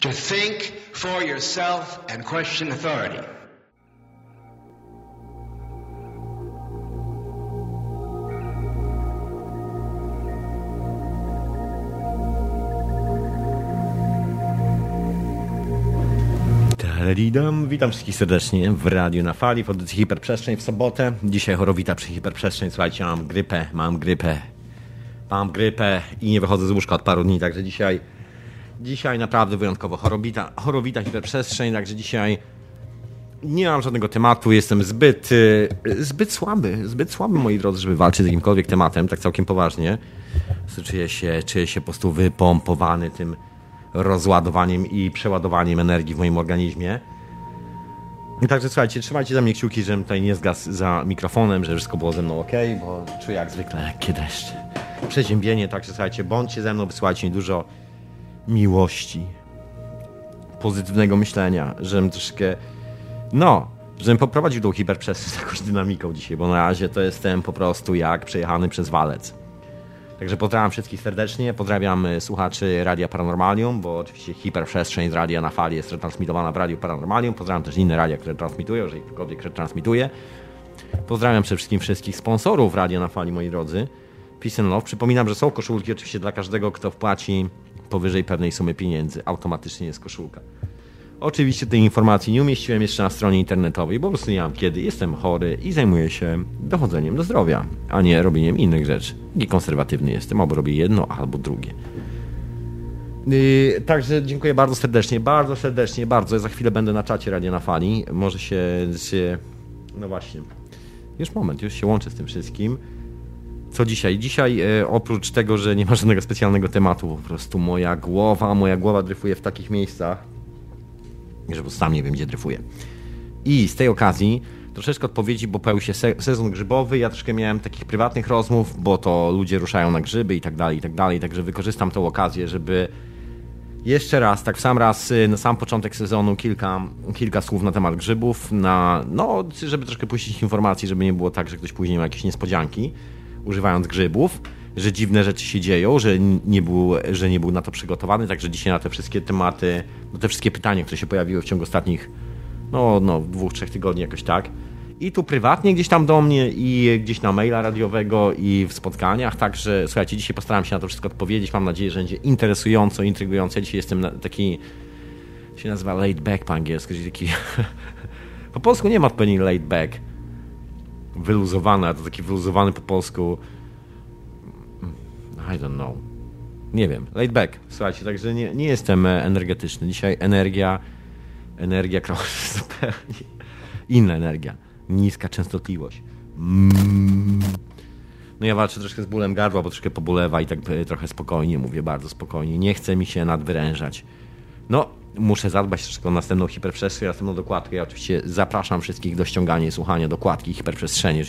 To think for yourself and question authority. Taradidam. Witam wszystkich serdecznie w Radiu na Fali w audycji Hiperprzestrzeń w sobotę. Dzisiaj chorowita przy Hiperprzestrzeń. Słuchajcie, mam grypę, mam grypę, mam grypę i nie wychodzę z łóżka od paru dni, także dzisiaj, dzisiaj naprawdę wyjątkowo chorowita, chorowita Hiperprzestrzeń, także dzisiaj nie mam żadnego tematu, jestem zbyt, y, zbyt słaby, zbyt słaby, moi drodzy, żeby walczyć z jakimkolwiek tematem, tak całkiem poważnie. Czuję się, czuję się po prostu wypompowany tym rozładowaniem i przeładowaniem energii w moim organizmie. Także słuchajcie, trzymajcie za mnie kciuki, żebym tutaj nie zgasł za mikrofonem, że wszystko było ze mną ok, bo czuję jak zwykle lekkie deszcze. Przeziębienie, także słuchajcie, bądźcie ze mną, wysyłajcie mi dużo miłości, pozytywnego myślenia, żebym troszkę, no, żebym poprowadził tą hiperprzestrzeń z jakąś dynamiką dzisiaj, bo na razie to jestem po prostu jak przejechany przez walec. Także pozdrawiam wszystkich serdecznie, pozdrawiam y, słuchaczy Radia Paranormalium, bo oczywiście hiperprzestrzeń z Radia na Fali jest retransmitowana w Radiu Paranormalium. Pozdrawiam też inne radia, które transmitują, jeżeli ktokolwiek retransmituje. Pozdrawiam przede wszystkim wszystkich sponsorów Radia na Fali, moi drodzy. Peace and Love. Przypominam, że są koszulki oczywiście dla każdego, kto wpłaci powyżej pewnej sumy pieniędzy. Automatycznie jest koszulka. Oczywiście tej informacji nie umieściłem jeszcze na stronie internetowej, bo po prostu nie mam kiedy. Jestem chory i zajmuję się dochodzeniem do zdrowia, a nie robieniem innych rzeczy. Nie konserwatywny jestem, albo robię jedno, albo drugie. Yy, także dziękuję bardzo serdecznie, bardzo serdecznie, bardzo. Za chwilę będę na czacie Radia na Fali. Może się, się... No właśnie. Już moment, już się łączę z tym wszystkim. Co dzisiaj? Dzisiaj e, oprócz tego, że nie ma żadnego specjalnego tematu, po prostu moja głowa, moja głowa dryfuje w takich miejscach, że sam nie wiem, gdzie dryfuje. I z tej okazji troszeczkę odpowiedzi, bo pojawił się se sezon grzybowy, ja troszkę miałem takich prywatnych rozmów, bo to ludzie ruszają na grzyby i tak dalej, i tak dalej, także wykorzystam tę okazję, żeby jeszcze raz, tak w sam raz, y, na sam początek sezonu kilka, kilka słów na temat grzybów, na, no, żeby troszkę puścić informacji, żeby nie było tak, że ktoś później ma jakieś niespodzianki, używając grzybów, że dziwne rzeczy się dzieją, że nie był, że nie był na to przygotowany, także dzisiaj na te wszystkie tematy, na te wszystkie pytania, które się pojawiły w ciągu ostatnich, no, no, dwóch, trzech tygodni jakoś tak, i tu prywatnie gdzieś tam do mnie, i gdzieś na maila radiowego, i w spotkaniach. Także słuchajcie, dzisiaj postaram się na to wszystko odpowiedzieć. Mam nadzieję, że będzie interesująco, intrygująco. Ja dzisiaj jestem taki, się nazywa laid back po angielsku, czyli taki. po polsku nie ma odpowiedni laid back. Wyluzowany, a to taki wyluzowany po polsku. I don't know. Nie wiem. Laid back. Słuchajcie, także nie, nie jestem energetyczny. Dzisiaj energia, energia zupełnie inna energia niska częstotliwość. Mm. No ja walczę troszkę z bólem gardła, bo troszkę pobulewa i tak trochę spokojnie mówię, bardzo spokojnie. Nie chcę mi się nadwyrężać. No, muszę zadbać troszkę o następną hiperprzestrzeń, następną dokładkę. Ja oczywiście zapraszam wszystkich do ściągania i słuchania dokładki hiperprzestrzeni.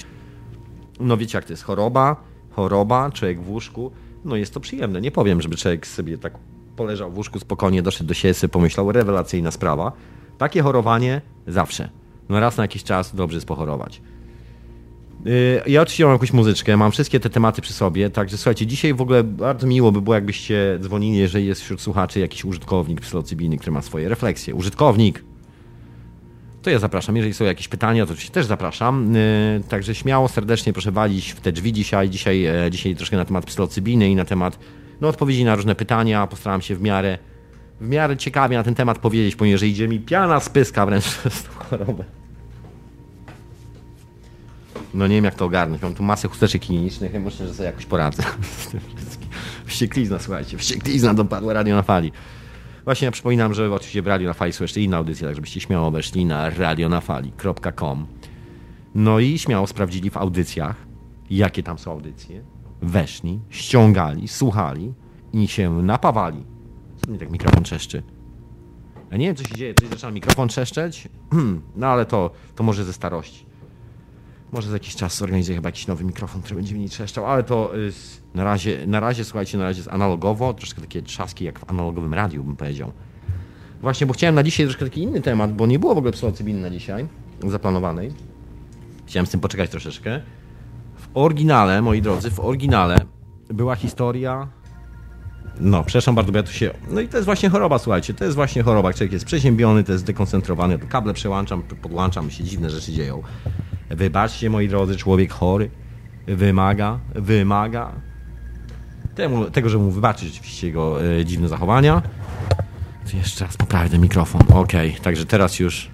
No wiecie jak to jest choroba, choroba, człowiek w łóżku, no jest to przyjemne. Nie powiem, żeby człowiek sobie tak poleżał w łóżku spokojnie, doszedł do siebie, pomyślał, rewelacyjna sprawa. Takie chorowanie zawsze no raz na jakiś czas dobrze jest pochorować. Y, ja oczywiście mam jakąś muzyczkę, mam wszystkie te tematy przy sobie, także słuchajcie, dzisiaj w ogóle bardzo miło by było, jakbyście dzwonili, jeżeli jest wśród słuchaczy jakiś użytkownik psylocybiny, który ma swoje refleksje. Użytkownik! To ja zapraszam. Jeżeli są jakieś pytania, to oczywiście też zapraszam. Y, także śmiało, serdecznie proszę walić w te drzwi dzisiaj. Dzisiaj, e, dzisiaj troszkę na temat psylocybiny i na temat no, odpowiedzi na różne pytania. Postaram się w miarę, w miarę ciekawie na ten temat powiedzieć, ponieważ idzie mi piana z pyska wręcz przez tą chorobę. No nie wiem jak to ogarnąć. Mam tu masę chusteczek klinicznych i myślę, że sobie jakoś poradzę. Wścieklizna, słuchajcie, wścieklizna dopadła radio na fali. Właśnie ja przypominam, że oczywiście w Radio na Fali są jeszcze inne audycje, tak żebyście śmiało weszli na radionafali.com No i śmiało sprawdzili w audycjach, jakie tam są audycje. Weszli, ściągali, słuchali i się napawali. Co mi tak mikrofon trzeszczy? Ja nie wiem, co się dzieje. Coś zaczyna mikrofon trzeszczeć? no ale to, to może ze starości. Może za jakiś czas zorganizuję chyba jakiś nowy mikrofon, który będzie mniej trzeszczał, ale to y, na razie, na razie, słuchajcie, na razie jest analogowo, troszkę takie trzaski jak w analogowym radiu, bym powiedział. Właśnie, bo chciałem na dzisiaj troszkę taki inny temat, bo nie było w ogóle psylocybiny na dzisiaj zaplanowanej. Chciałem z tym poczekać troszeczkę. W oryginale, moi drodzy, w oryginale była historia No, przepraszam bardzo, bo ja tu się... No i to jest właśnie choroba, słuchajcie, to jest właśnie choroba. Człowiek jest przeziębiony, to jest zdekoncentrowany, kable przełączam, podłączam, się dziwne rzeczy dzieją. Wybaczcie, moi drodzy, człowiek chory wymaga, wymaga temu, tego, żeby mu wybaczyć rzeczywiście jego e, dziwne zachowania. Jeszcze raz poprawię ten mikrofon. Ok, także teraz już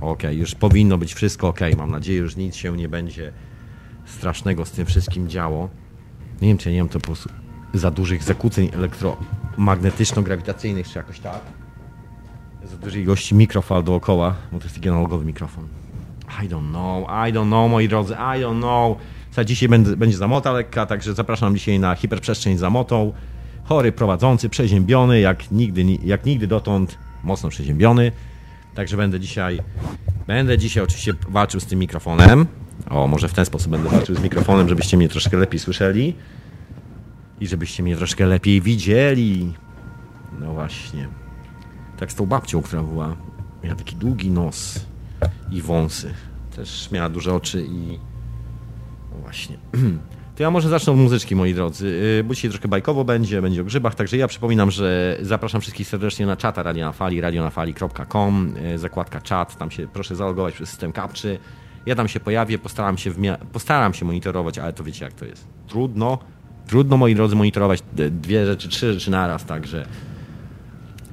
ok, już powinno być wszystko ok. Mam nadzieję, że nic się nie będzie strasznego z tym wszystkim działo. Nie wiem, czy ja nie mam to po prostu za dużych zakłóceń elektromagnetyczno-grawitacyjnych, czy jakoś tak. Za dużej ilości mikrofal dookoła, bo to jest analogowy mikrofon. I don't know, I don't know, moi drodzy, I don't know. Słuchaj, dzisiaj będzie, będzie zamota lekka, także zapraszam dzisiaj na hiperprzestrzeń z zamotą. Chory, prowadzący, przeziębiony, jak nigdy, jak nigdy dotąd mocno przeziębiony. Także będę dzisiaj, będę dzisiaj oczywiście walczył z tym mikrofonem. O, może w ten sposób będę walczył z mikrofonem, żebyście mnie troszkę lepiej słyszeli i żebyście mnie troszkę lepiej widzieli. No właśnie. Tak z tą babcią, która była, miała taki długi nos i wąsy. Też miała duże oczy i... No właśnie. To ja może zacznę od muzyczki, moi drodzy, y, bo dzisiaj troszkę bajkowo będzie, będzie o grzybach, także ja przypominam, że zapraszam wszystkich serdecznie na czata Radio na Fali, radionafali.com, y, zakładka czat, tam się proszę zalogować przez system kapczy. Ja tam się pojawię, postaram się, postaram się monitorować, ale to wiecie jak to jest. Trudno, trudno, moi drodzy, monitorować dwie rzeczy, trzy rzeczy naraz, także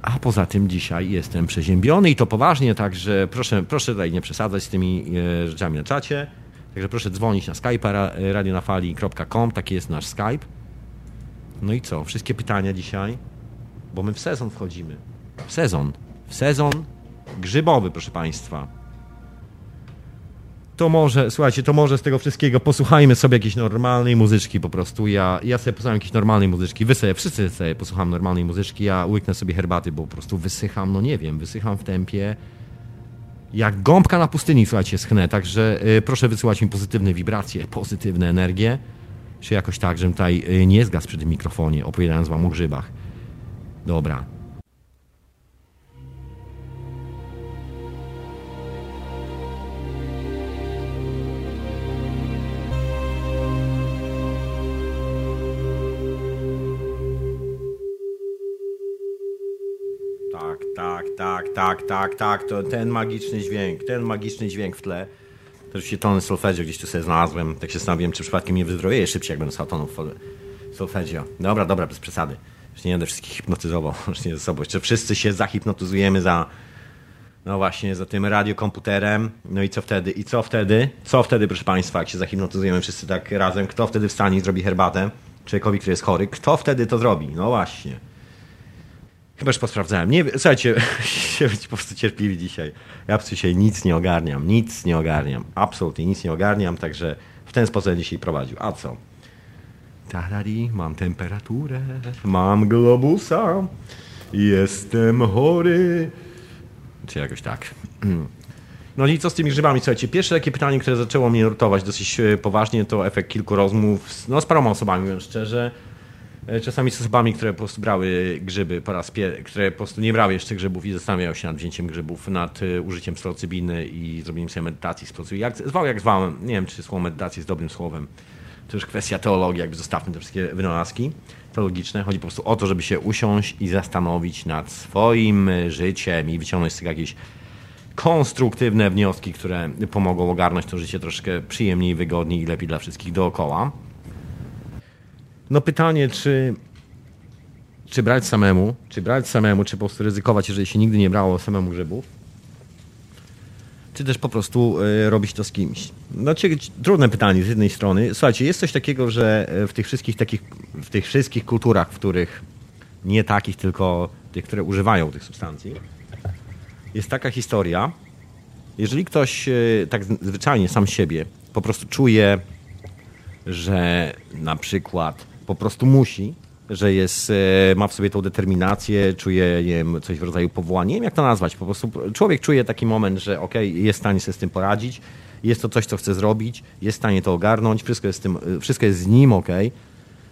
a poza tym dzisiaj jestem przeziębiony i to poważnie, także proszę, proszę tutaj nie przesadzać z tymi e, rzeczami na czacie. Także proszę dzwonić na skype radionafali.com, taki jest nasz Skype. No i co? Wszystkie pytania dzisiaj, bo my w sezon wchodzimy. W sezon. W sezon grzybowy, proszę Państwa to może, słuchajcie, to może z tego wszystkiego posłuchajmy sobie jakiejś normalnej muzyczki po prostu. Ja, ja sobie posłucham jakiejś normalnej muzyczki, wy sobie, wszyscy sobie posłucham normalnej muzyczki, ja łyknę sobie herbaty, bo po prostu wysycham, no nie wiem, wysycham w tempie jak gąbka na pustyni, słuchajcie, schnę, także y, proszę wysyłać mi pozytywne wibracje, pozytywne energie, czy jakoś tak, żebym tutaj y, nie zgasł przy tym mikrofonie, opowiadając wam o grzybach. Dobra, tak, tak, tak, tak, to ten magiczny dźwięk, ten magiczny dźwięk w tle. To oczywiście tony solfeggio gdzieś tu sobie znalazłem, tak się zastanawiam, czy przypadkiem nie wyzdrowieje szybciej, jak będę słuchał tonów solfeggio. Dobra, dobra, bez przesady. Już nie będę wszystkich hipnotyzował, już nie ze sobą. Jeszcze wszyscy się zahipnotyzujemy za, no właśnie, za tym radiokomputerem. No i co wtedy? I co wtedy? Co wtedy, proszę Państwa, jak się zahipnotyzujemy wszyscy tak razem? Kto wtedy wstanie i zrobi herbatę? Człowiekowi, który jest chory. Kto wtedy to zrobi? No właśnie. Chyba już posprawdzałem. Nie, słuchajcie, się być po prostu cierpliwi dzisiaj. Ja dzisiaj nic nie ogarniam, nic nie ogarniam. Absolutnie nic nie ogarniam, także w ten sposób dzisiaj prowadził. A co? Tarari, mam temperaturę, mam globusa, jestem chory. Czy jakoś tak. No i co z tymi grzybami? Słuchajcie, pierwsze takie pytanie, które zaczęło mnie nurtować dosyć e, poważnie, to efekt kilku rozmów z, no, z paroma osobami, mówiąc szczerze czasami z osobami, które po prostu brały grzyby po raz pierwszy, które po prostu nie brały jeszcze grzybów i zastanawiały się nad wzięciem grzybów, nad e, użyciem psylocybiny i zrobieniem sobie medytacji. Jak zwał, jak zwałem, nie wiem, czy słowo medytacji jest dobrym słowem. To już kwestia teologii, jakby zostawmy te wszystkie wynalazki teologiczne. Chodzi po prostu o to, żeby się usiąść i zastanowić nad swoim życiem i wyciągnąć z tego jakieś konstruktywne wnioski, które pomogą ogarnąć to życie troszkę przyjemniej, wygodniej i lepiej dla wszystkich dookoła. No pytanie, czy, czy brać samemu, czy brać samemu, czy po prostu ryzykować, jeżeli się nigdy nie brało samemu grzybów, czy też po prostu y, robić to z kimś. No, trudne pytanie z jednej strony. Słuchajcie, jest coś takiego, że e, w tych wszystkich takich, w tych wszystkich kulturach, w których nie takich, tylko tych, które używają tych substancji, jest taka historia, jeżeli ktoś y, tak zwyczajnie sam siebie po prostu czuje, że na przykład po prostu musi, że jest, e, ma w sobie tą determinację, czuje nie wiem, coś w rodzaju powołania. Nie wiem, jak to nazwać. Po prostu człowiek czuje taki moment, że ok, jest w stanie sobie z tym poradzić, jest to coś, co chce zrobić, jest w stanie to ogarnąć, wszystko jest, tym, wszystko jest z nim ok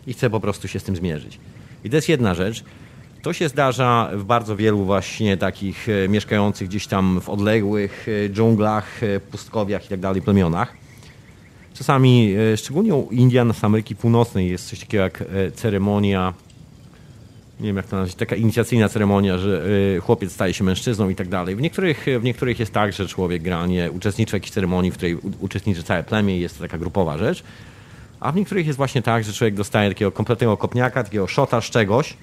i chce po prostu się z tym zmierzyć. I to jest jedna rzecz. To się zdarza w bardzo wielu właśnie takich e, mieszkających gdzieś tam w odległych e, dżunglach, pustkowiach i tak dalej plemionach Czasami, e, szczególnie u Indian z Ameryki Północnej, jest coś takiego jak e, ceremonia nie wiem jak to nazwać, taka inicjacyjna ceremonia, że y, chłopiec staje się mężczyzną i tak dalej. W niektórych, w niektórych jest tak, że człowiek gra, nie uczestniczy w jakiejś ceremonii, w której uczestniczy całe plemię i jest to taka grupowa rzecz. A w niektórych jest właśnie tak, że człowiek dostaje takiego kompletnego kopniaka, takiego szota z czegoś,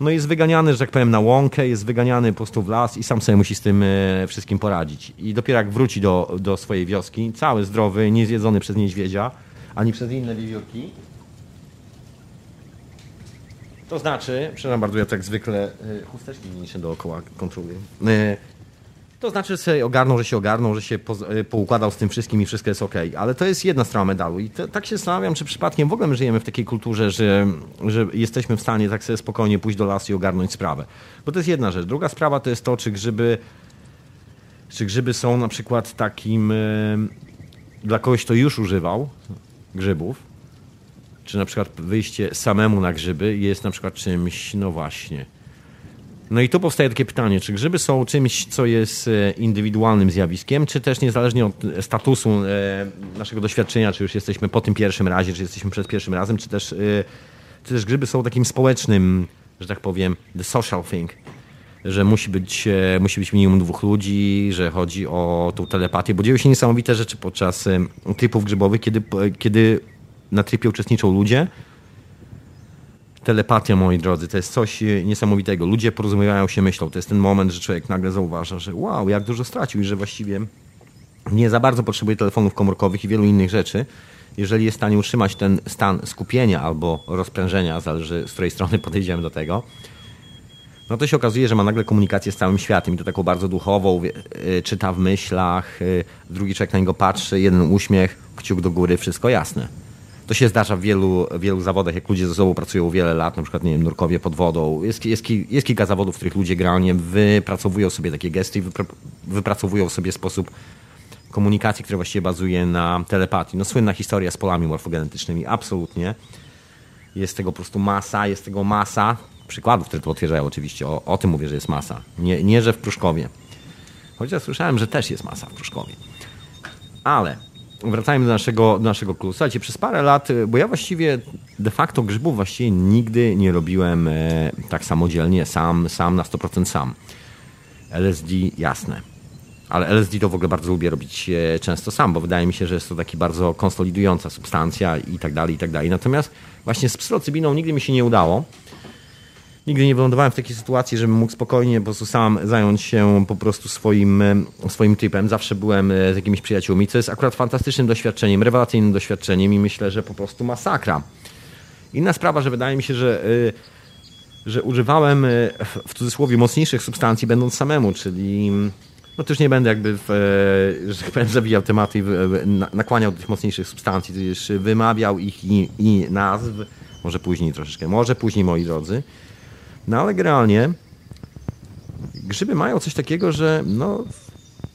no jest wyganiany, że tak powiem, na łąkę, jest wyganiany po prostu w las i sam sobie musi z tym e, wszystkim poradzić. I dopiero jak wróci do, do swojej wioski, cały zdrowy, niezjedzony przez niedźwiedzia, ani przez inne wiewiórki, to znaczy, przepraszam bardzo, ja tak zwykle e, chusteczki mniejsze dookoła kontroluję. To znaczy, że sobie ogarnął, że się ogarnął, że się po, poukładał z tym wszystkim i wszystko jest ok. Ale to jest jedna strona medalu. I tak się zastanawiam, czy przypadkiem w ogóle my żyjemy w takiej kulturze, że, że jesteśmy w stanie tak sobie spokojnie pójść do lasu i ogarnąć sprawę. Bo to jest jedna rzecz. Druga sprawa to jest to, czy grzyby, czy grzyby są na przykład takim dla kogoś, kto już używał grzybów, czy na przykład wyjście samemu na grzyby jest na przykład czymś, no właśnie, no i tu powstaje takie pytanie, czy grzyby są czymś, co jest e, indywidualnym zjawiskiem, czy też niezależnie od statusu e, naszego doświadczenia, czy już jesteśmy po tym pierwszym razie, czy jesteśmy przed pierwszym razem, czy też, e, czy też grzyby są takim społecznym, że tak powiem, the social thing, że musi być, musi być minimum dwóch ludzi, że chodzi o tą telepatię, bo dzieją się niesamowite rzeczy podczas tripów grzybowych, kiedy, kiedy na tripie uczestniczą ludzie, telepatia, moi drodzy, to jest coś e, niesamowitego. Ludzie porozumiewają się myślą. To jest ten moment, że człowiek nagle zauważa, że wow, jak dużo stracił i że właściwie nie za bardzo potrzebuje telefonów komórkowych i wielu innych rzeczy. Jeżeli jest w stanie utrzymać ten stan skupienia albo rozprężenia, zależy z której strony podejdziemy do tego, no to się okazuje, że ma nagle komunikację z całym światem i to taką bardzo duchową, e, czyta w myślach, e, drugi człowiek na niego patrzy, jeden uśmiech, kciuk do góry, wszystko jasne. To się zdarza w wielu, wielu zawodach, jak ludzie ze sobą pracują wiele lat, na przykład, nie wiem, nurkowie pod wodą. Jest, jest, jest kilka zawodów, w których ludzie generalnie wypracowują sobie takie gesty i wypra wypracowują sobie sposób komunikacji, który właściwie bazuje na telepatii. No słynna historia z polami morfogenetycznymi, absolutnie. Jest tego po prostu masa, jest tego masa. Przykładów, które to potwierdzają oczywiście, o, o tym mówię, że jest masa. Nie, nie, że w Pruszkowie. Chociaż słyszałem, że też jest masa w Pruszkowie. Ale wracając do naszego, do naszego klubu. Słuchajcie, przez parę lat, y, bo ja właściwie de facto grzybów właściwie nigdy nie robiłem e, tak samodzielnie, sam, sam na 100% sam. LSD jasne. Ale LSD to w ogóle bardzo lubię robić e, często sam, bo wydaje mi się, że jest to taki bardzo konsolidująca substancja i tak dalej, i tak dalej. Natomiast właśnie z psylocybiną nigdy mi się nie udało. Nigdy nie wylądowałem w takiej sytuacji, żebym mógł spokojnie po prostu sam zająć się po prostu swoim, e, swoim tripem. Zawsze byłem e, z jakimiś przyjaciółmi, co jest akurat fantastycznym doświadczeniem, rewelacyjnym doświadczeniem i myślę, że po prostu masakra. Inna sprawa, że wydaje mi się, że, e, że używałem w cudzysłowie mocniejszych substancji będąc samemu, czyli no to już nie będę jakby, w, że tak powiem, zawijał tematy i nakłaniał do tych mocniejszych substancji, tudzież wymawiał ich i, i nazw, może później troszeczkę, może później moi drodzy. No ale generalnie grzyby mają coś takiego, że no,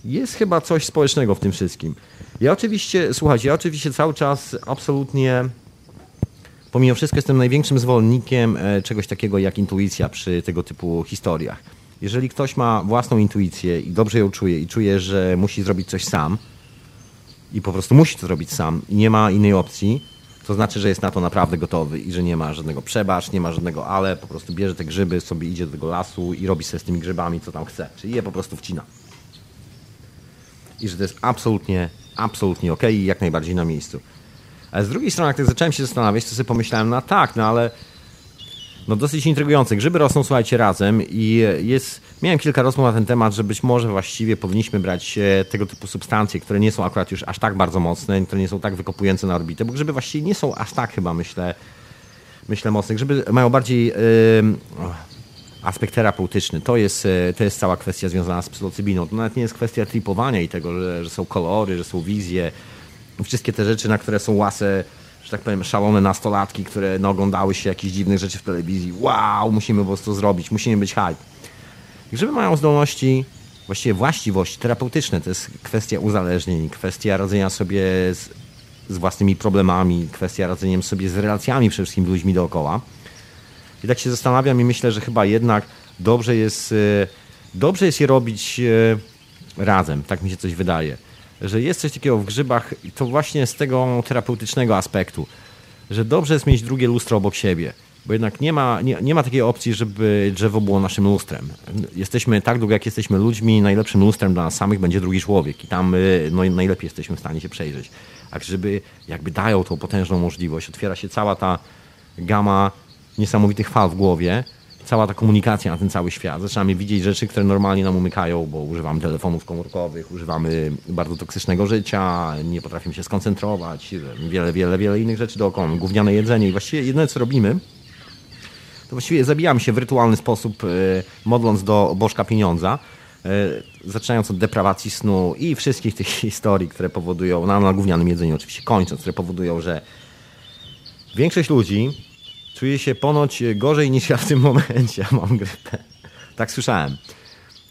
jest chyba coś społecznego w tym wszystkim. Ja oczywiście, słuchajcie, ja oczywiście cały czas absolutnie, pomimo wszystko jestem największym zwolennikiem e, czegoś takiego jak intuicja przy tego typu historiach. Jeżeli ktoś ma własną intuicję i dobrze ją czuje i czuje, że musi zrobić coś sam i po prostu musi to zrobić sam i nie ma innej opcji, to znaczy, że jest na to naprawdę gotowy i że nie ma żadnego przebacz, nie ma żadnego ale, po prostu bierze te grzyby, sobie idzie do tego lasu i robi sobie z tymi grzybami, co tam chce. Czyli je po prostu wcina. I że to jest absolutnie, absolutnie ok i jak najbardziej na miejscu. Ale z drugiej strony, jak tak zacząłem się zastanawiać, to sobie pomyślałem, no tak, no ale no dosyć intrygujące. Grzyby rosną, słuchajcie, razem i jest... Miałem kilka rozmów na ten temat, że być może właściwie powinniśmy brać e, tego typu substancje, które nie są akurat już aż tak bardzo mocne, które nie są tak wykopujące na orbitę, bo grzyby właściwie nie są aż tak chyba, myślę, myślę mocne. Grzyby mają bardziej yy, aspekt terapeutyczny. To jest, e, to jest cała kwestia związana z psylocybiną. To nawet nie jest kwestia tripowania i tego, że, że są kolory, że są wizje. Wszystkie te rzeczy, na które są łasy że tak powiem, szalone nastolatki, które no, oglądały się jakichś dziwnych rzeczy w telewizji. Wow, musimy po prostu zrobić, musimy być hype. Grzyby mają zdolności, właściwie właściwości terapeutyczne. To jest kwestia uzależnień, kwestia radzenia sobie z, z własnymi problemami, kwestia radzeniem sobie z relacjami przede wszystkim ludźmi dookoła. I tak się zastanawiam i myślę, że chyba jednak dobrze jest, e, dobrze jest je robić e, razem. Tak mi się coś wydaje że jest coś takiego w grzybach i to właśnie z tego terapeutycznego aspektu, że dobrze jest mieć drugie lustro obok siebie. Bo jednak nie ma, nie, nie ma takiej opcji, żeby drzewo było naszym lustrem. Jesteśmy tak długo, jak jesteśmy ludźmi, najlepszym lustrem dla nas samych będzie drugi człowiek i tam y, no, najlepiej jesteśmy w stanie się przejrzeć. A żeby jakby dają tą potężną możliwość, otwiera się cała ta gama niesamowitych fal w głowie, cała ta komunikacja na ten cały świat. Zaczynamy widzieć rzeczy, które normalnie nam umykają, bo używamy telefonów komórkowych, używamy bardzo toksycznego życia, nie potrafimy się skoncentrować, wiele, wiele, wiele innych rzeczy dookoła. Gówniane jedzenie i właściwie jedyne, co robimy, to właściwie zabijamy się w rytualny sposób, e, modląc do bożka pieniądza, e, zaczynając od deprawacji snu i wszystkich tych historii, które powodują, na, na gównianym jedzeniu oczywiście kończąc, które powodują, że większość ludzi czuje się ponoć gorzej niż ja w tym momencie. Mam grypę. Tak słyszałem.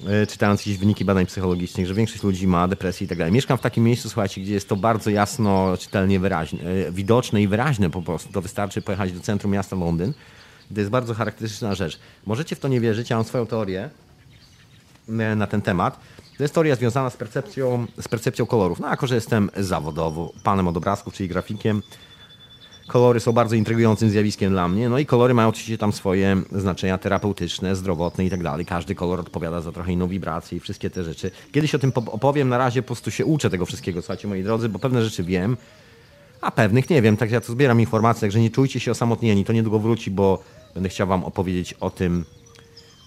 E, czytając jakieś wyniki badań psychologicznych, że większość ludzi ma depresję i tak dalej. Mieszkam w takim miejscu, słuchajcie, gdzie jest to bardzo jasno, czytelnie wyraźne, e, widoczne i wyraźne po prostu. To wystarczy pojechać do centrum miasta Londyn. To jest bardzo charakterystyczna rzecz. Możecie w to nie wierzyć, ja mam swoją teorię e, na ten temat. To jest teoria związana z percepcją, z percepcją kolorów. No, jako że jestem zawodowo panem od obrazków, czyli grafikiem, Kolory są bardzo intrygującym zjawiskiem dla mnie. No i kolory mają oczywiście tam swoje znaczenia terapeutyczne, zdrowotne i tak dalej. Każdy kolor odpowiada za trochę inną wibrację i wszystkie te rzeczy. Kiedyś o tym opowiem, na razie po prostu się uczę tego wszystkiego, słuchajcie moi drodzy, bo pewne rzeczy wiem, a pewnych nie wiem. Tak ja tu zbieram informacje, także nie czujcie się osamotnieni. To niedługo wróci, bo będę chciał wam opowiedzieć o tym,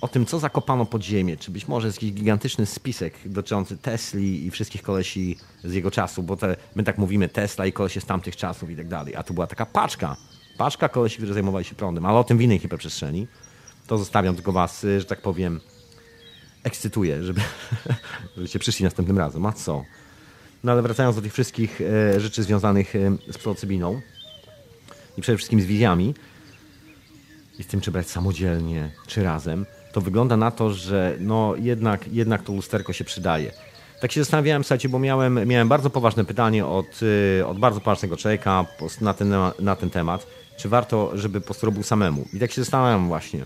o tym, co zakopano pod ziemię, czy być może jest jakiś gigantyczny spisek dotyczący Tesli i wszystkich kolesi z jego czasu, bo te, my tak mówimy Tesla i kolesie z tamtych czasów i tak dalej, a tu była taka paczka, paczka kolesi, którzy zajmowali się prądem, ale o tym w innej hiperprzestrzeni. To zostawiam, tylko was, że tak powiem, ekscytuję, żeby, żebyście przyszli następnym razem. A co? No ale wracając do tych wszystkich e, rzeczy związanych e, z psylocybiną i przede wszystkim z wizjami i z tym, czy brać samodzielnie, czy razem, to wygląda na to, że no jednak, jednak to lusterko się przydaje. Tak się zastanawiałem, słuchajcie, bo miałem, miałem bardzo poważne pytanie od, y, od bardzo poważnego człowieka na ten, na ten temat, czy warto, żeby po robił samemu. I tak się zastanawiam właśnie,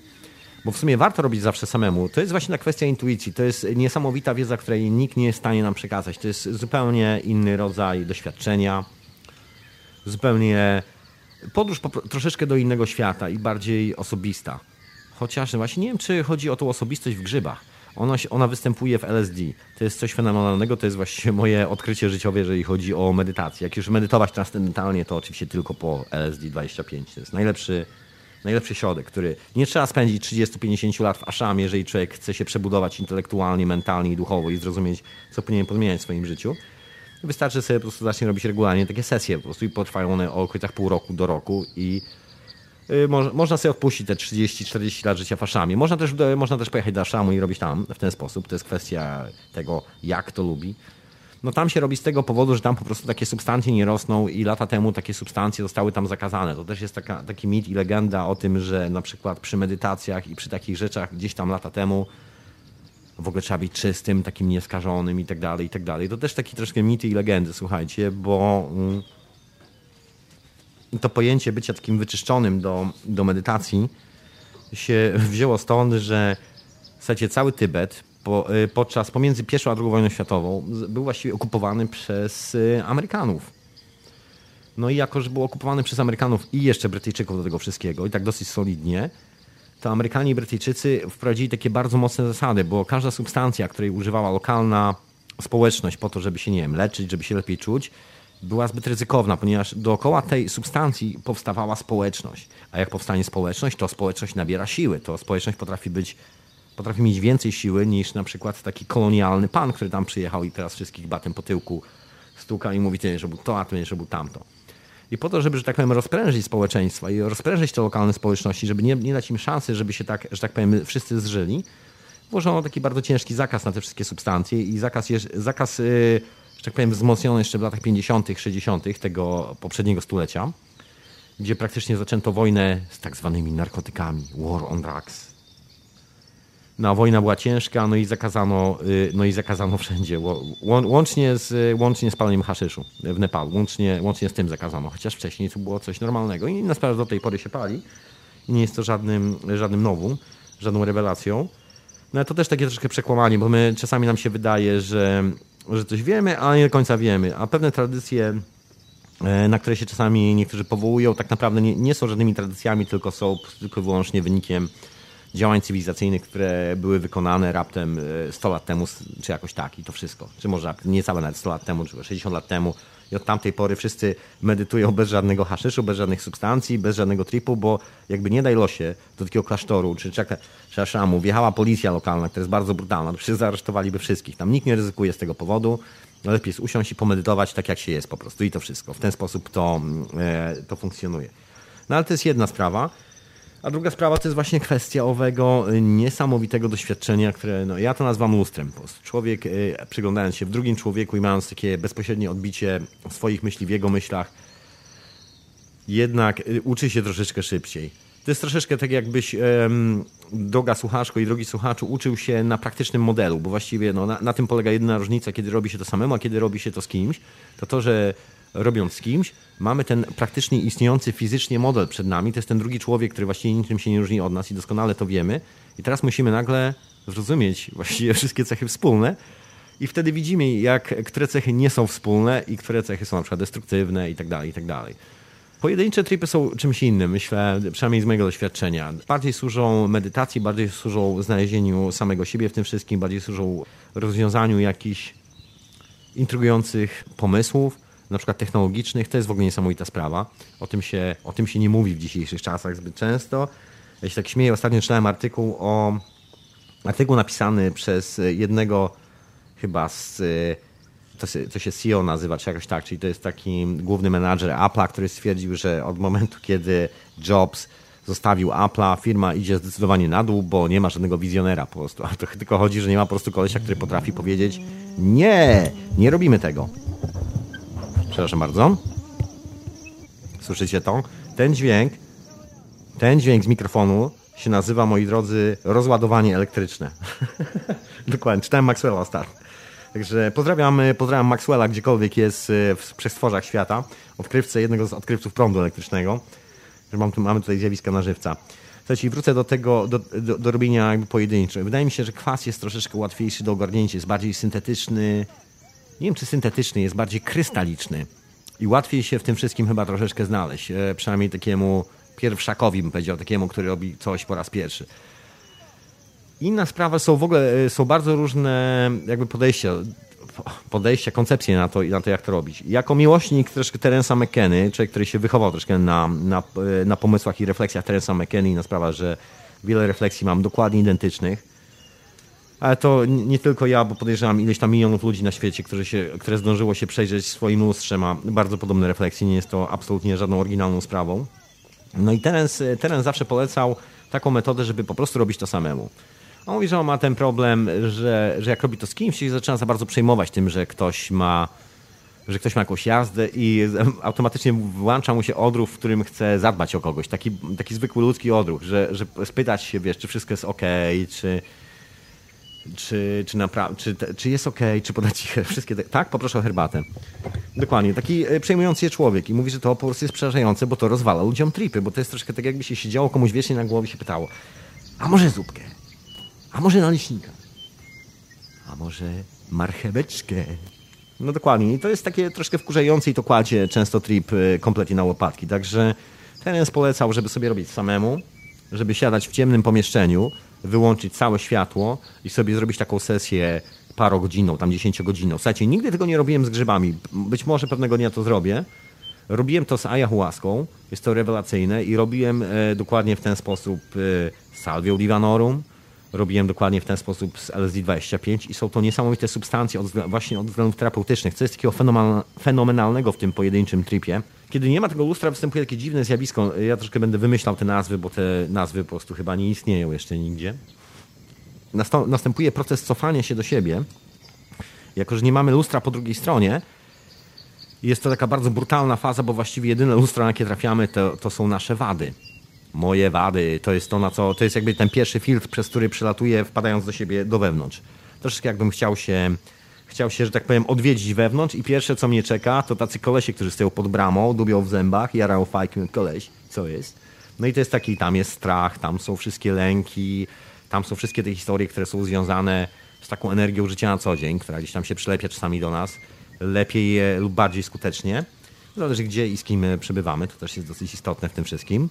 bo w sumie warto robić zawsze samemu. To jest właśnie ta kwestia intuicji, to jest niesamowita wiedza, której nikt nie jest w stanie nam przekazać. To jest zupełnie inny rodzaj doświadczenia, zupełnie podróż po, troszeczkę do innego świata i bardziej osobista. Chociaż właśnie nie wiem, czy chodzi o tą osobistość w grzybach. Ona, ona występuje w LSD. To jest coś fenomenalnego, to jest właśnie moje odkrycie życiowe, jeżeli chodzi o medytację. Jak już medytować transcendentalnie, to oczywiście tylko po LSD 25. To jest najlepszy, najlepszy środek, który nie trzeba spędzić 30-50 lat w aszamie, jeżeli człowiek chce się przebudować intelektualnie, mentalnie i duchowo i zrozumieć, co powinien podmieniać w swoim życiu. Wystarczy sobie po prostu zacznie robić regularnie takie sesje po prostu i potrwają one o okolicach pół roku do roku i Y, można sobie odpuścić te 30-40 lat życia faszami. Można też, można też pojechać do Aszamu i robić tam w ten sposób. To jest kwestia tego, jak to lubi. No tam się robi z tego powodu, że tam po prostu takie substancje nie rosną i lata temu takie substancje zostały tam zakazane. To też jest taka, taki mit i legenda o tym, że na przykład przy medytacjach i przy takich rzeczach gdzieś tam lata temu w ogóle trzeba być czystym, takim nieskażonym i tak dalej, i tak dalej. To też taki troszkę mity i legendy, słuchajcie, bo... Mm, to pojęcie bycia takim wyczyszczonym do, do medytacji się wzięło stąd, że w zasadzie cały Tybet po, y, podczas pomiędzy pierwszą a drugą wojną światową był właściwie okupowany przez y, Amerykanów. No i jako, że był okupowany przez Amerykanów i jeszcze Brytyjczyków do tego wszystkiego i tak dosyć solidnie, to Amerykanie i Brytyjczycy wprowadzili takie bardzo mocne zasady, bo każda substancja, której używała lokalna społeczność po to, żeby się, nie wiem, leczyć, żeby się lepiej czuć, była zbyt ryzykowna, ponieważ dookoła tej substancji powstawała społeczność. A jak powstanie społeczność, to społeczność nabiera siły. To społeczność potrafi być, potrafi mieć więcej siły niż na przykład taki kolonialny pan, który tam przyjechał i teraz wszystkich batem po tyłku stuka i mówi, ty, że był to, a ty, że był tamto. I po to, żeby, że tak powiem, rozprężyć społeczeństwa i rozprężyć te lokalne społeczności, żeby nie, nie dać im szansy, żeby się tak, że tak powiem, wszyscy zżyli, włożono taki bardzo ciężki zakaz na te wszystkie substancje i zakaz, zakaz yy, tak powiem, wzmocnione jeszcze w latach 50., 60. tego poprzedniego stulecia, gdzie praktycznie zaczęto wojnę z tak zwanymi narkotykami, war on drugs. No, a wojna była ciężka, no i zakazano, y, no i zakazano wszędzie, łącznie z, łącznie z paleniem haszyszu w Nepalu, łącznie, łącznie z tym zakazano, chociaż wcześniej to było coś normalnego. I na sprawę do tej pory się pali i nie jest to żadnym, żadnym nowum, żadną rewelacją. No ale to też takie troszkę przekłamanie, bo my czasami nam się wydaje, że że coś wiemy, ale nie do końca wiemy. A pewne tradycje e, na które się czasami niektórzy powołują, tak naprawdę nie, nie są żadnymi tradycjami, tylko są tylko wyłącznie wynikiem działań cywilizacyjnych, które były wykonane raptem 100 lat temu, czy jakoś tak i to wszystko. Czy może niecałe nawet 100 lat temu, czy 60 lat temu i od tamtej pory wszyscy medytują bez żadnego haszyszu, bez żadnych substancji, bez żadnego tripu, bo jakby nie daj losie do takiego klasztoru czy, czy, czy aszamu wjechała policja lokalna, która jest bardzo brutalna, to przecież zaaresztowaliby wszystkich. Tam nikt nie ryzykuje z tego powodu. Lepiej jest usiąść i pomedytować tak, jak się jest po prostu i to wszystko. W ten sposób to, e, to funkcjonuje. No ale to jest jedna sprawa. A druga sprawa to jest właśnie kwestia owego y, niesamowitego doświadczenia, które no, ja to nazywam lustrem. Człowiek y, przyglądając się w drugim człowieku i mając takie bezpośrednie odbicie swoich myśli w jego myślach, jednak y, uczy się troszeczkę szybciej. To jest troszeczkę tak, jakbyś um, droga słuchaczko i drogi słuchaczu uczył się na praktycznym modelu, bo właściwie no, na, na, tym polega jedyna różnica, kiedy robi się to samemu, a kiedy robi się to z kimś, to to, że robiąc z kimś, mamy ten praktycznie istniejący fizycznie model przed nami. To jest ten drugi człowiek, który właściwie niczym się nie różni od nas i doskonale to wiemy. I teraz musimy nagle zrozumieć właściwie wszystkie cechy wspólne. I wtedy widzimy, jak, które cechy nie są wspólne i które cechy są na przykład destruktywne i tak dalej, i tak dalej. Pojedyncze tripy są czymś innym, myślę, przynajmniej z mojego doświadczenia. Bardziej służą medytacji, bardziej służą znalezieniu samego siebie w tym wszystkim, bardziej służą rozwiązaniu jakichś intrygujących pomysłów, na przykład technologicznych, to jest w ogóle niesamowita sprawa. O tym się, o tym się nie mówi w dzisiejszych czasach zbyt często. Ja się tak śmieję, ostatnio czytałem artykuł o artykuł napisany przez jednego chyba z to się, to się CEO nazywa, czy jakoś tak, czyli to jest taki główny menadżer Apple'a, który stwierdził, że od momentu, kiedy Jobs zostawił Apple'a, firma idzie zdecydowanie na dół, bo nie ma żadnego wizjonera po prostu. A to tylko chodzi, że nie ma po prostu kolesia, który potrafi powiedzieć nie, nie robimy tego. Przepraszam bardzo. Słyszycie to? Ten dźwięk, ten dźwięk z mikrofonu się nazywa, moi drodzy, rozładowanie elektryczne. Dokładnie, czytałem Maxwella ostatnio. Także pozdrawiam, pozdrawiam Maxwella, gdziekolwiek jest e, w przestworzach świata, odkrywcę jednego z odkrywców prądu elektrycznego. Mam tu, mamy tutaj zjawiska na żywca. Słuchajcie, wrócę do tego, do, do, do robienia jakby pojedynczego. Wydaje mi się, że kwas jest troszeczkę łatwiejszy do ogarnięcia, jest bardziej syntetyczny, nie wiem czy syntetyczny, jest bardziej krystaliczny. I łatwiej się w tym wszystkim chyba troszeczkę znaleźć. E, przynajmniej takiemu pierwszakowi bym powiedział, takiemu, który robi coś po raz pierwszy. Inna sprawa są w ogóle, e, są bardzo różne jakby podejścia, podejścia, koncepcje na to, na to jak to robić. Jako miłośnik troszkę Terensa McKenny, człowiek, który się wychował troszkę na, na, e, na pomysłach i refleksjach Terensa McKenny na sprawę, że wiele refleksji mam dokładnie identycznych, ale to nie tylko ja, bo podejrzewam ileś tam milionów ludzi na świecie, które, się, które zdążyło się przejrzeć swoim lustrze, ma bardzo podobne refleksje. Nie jest to absolutnie żadną oryginalną sprawą. No i Terence, zawsze polecał taką metodę, żeby po prostu robić to samemu. On mówi, że on ma ten problem, że, że jak robi to z kimś, to zaczyna za bardzo przejmować tym, że ktoś ma że ktoś ma jakąś jazdę i automatycznie włącza mu się odruch, w którym chce zadbać o kogoś. Taki, taki zwykły ludzki odruch, że, że spytać się, wiesz, czy wszystko jest ok, czy, czy, czy, napra- czy, czy jest ok, czy podać ci wszystkie. Te... Tak, poproszę o herbatę. Dokładnie, taki e, przejmujący się człowiek i mówi, że to po prostu jest przerażające, bo to rozwala ludziom tripy, bo to jest troszkę tak, jakby się siedziało komuś wiecznie na głowie się pytało, a może zupkę? A może naleśnika? A może marcheweczkę? No dokładnie. I to jest takie troszkę wkurzające i to kładzie często trip e, kompletnie na łopatki. Także ten polecał, żeby sobie robić samemu, żeby siadać w ciemnym pomieszczeniu, wyłączyć całe światło i sobie zrobić taką sesję parogodzinną, tam dziesięciogodzinną. Słuchajcie, nigdy tego nie robiłem z grzybami. Być może pewnego dnia to zrobię. Robiłem to z ayahuaską, jest to rewelacyjne i robiłem e, dokładnie w ten sposób e, salvią divanorum, robiłem dokładnie w ten sposób z LSD-25 i są to niesamowite substancje od, właśnie od względów terapeutycznych, co jest takiego fenomenalnego w tym pojedynczym tripie. Kiedy nie ma tego lustra, występuje takie dziwne zjawisko. Ja troszkę będę wymyślał te nazwy, bo te nazwy po prostu chyba nie istnieją jeszcze nigdzie. Następuje proces cofania się do siebie. Jako, że nie mamy lustra po drugiej stronie, jest to taka bardzo brutalna faza, bo właściwie jedyne lustra, na jakie trafiamy, to, to są nasze wady moje wady, to jest to, na co, to jest jakby ten pierwszy filtr, przez który przelatuję, wpadając do siebie do wewnątrz. Troszeczkę jakbym chciał się, chciał się, że tak powiem, odwiedzić wewnątrz i pierwsze, co mnie czeka, to tacy kolesie, którzy stoją pod bramą, dubią w zębach, jarają fajki, koleś, co jest? No i to jest taki, tam jest strach, tam są wszystkie lęki, tam są wszystkie te historie, które są związane z taką energią życia na co dzień, która gdzieś tam się przylepia czasami do nas, lepiej lub bardziej skutecznie. Zależy gdzie i z kim przebywamy, to też jest dosyć istotne w tym wszystkim.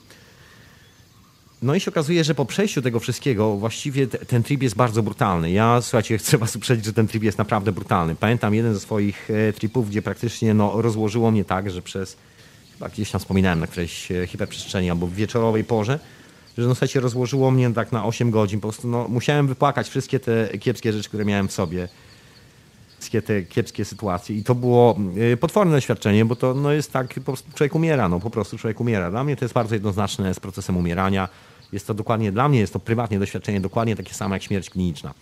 No i się okazuje, że po przejściu tego wszystkiego właściwie ten trip jest bardzo brutalny. Ja, słuchajcie, chcę was uprzedzić, że ten trip jest naprawdę brutalny. Pamiętam jeden ze swoich e, tripów, gdzie praktycznie no, rozłożyło mnie tak, że przez, chyba gdzieś tam wspominałem na którejś e, hiperprzestrzeni albo w wieczorowej porze, że no słuchajcie, rozłożyło mnie tak na 8 godzin. Po prostu no, musiałem wypłakać wszystkie te kiepskie rzeczy, które miałem w sobie. Wszystkie te kiepskie sytuacje. I to było e, potworne doświadczenie, bo to no, jest tak, po prostu człowiek umiera, no po prostu człowiek umiera. Dla mnie to jest bardzo jednoznaczne z procesem umierania. Jest to dokładnie, dla mnie jest to prywatnie doświadczenie dokładnie takie samo jak śmierć kliniczna.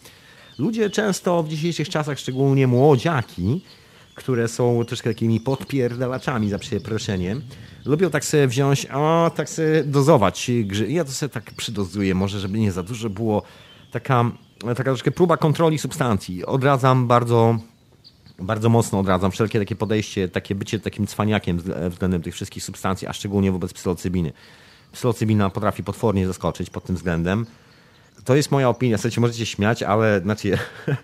Ludzie często w dzisiejszych czasach, szczególnie młodziaki, które są troszkę takimi podpierdalaczami za przeproszeniem, lubią tak sobie wziąć, o, tak sobie dozować grzy. Ja to sobie tak przydozuję, może żeby nie za dużo było. Taka, taka troszkę próba kontroli substancji. Odradzam bardzo, bardzo mocno odradzam wszelkie takie podejście, takie bycie takim cwaniakiem względem tych wszystkich substancji, a szczególnie wobec psylocybiny psylocybina potrafi potwornie zaskoczyć pod tym względem. To jest moja opinia. Słuchajcie, możecie śmiać, ale znaczy,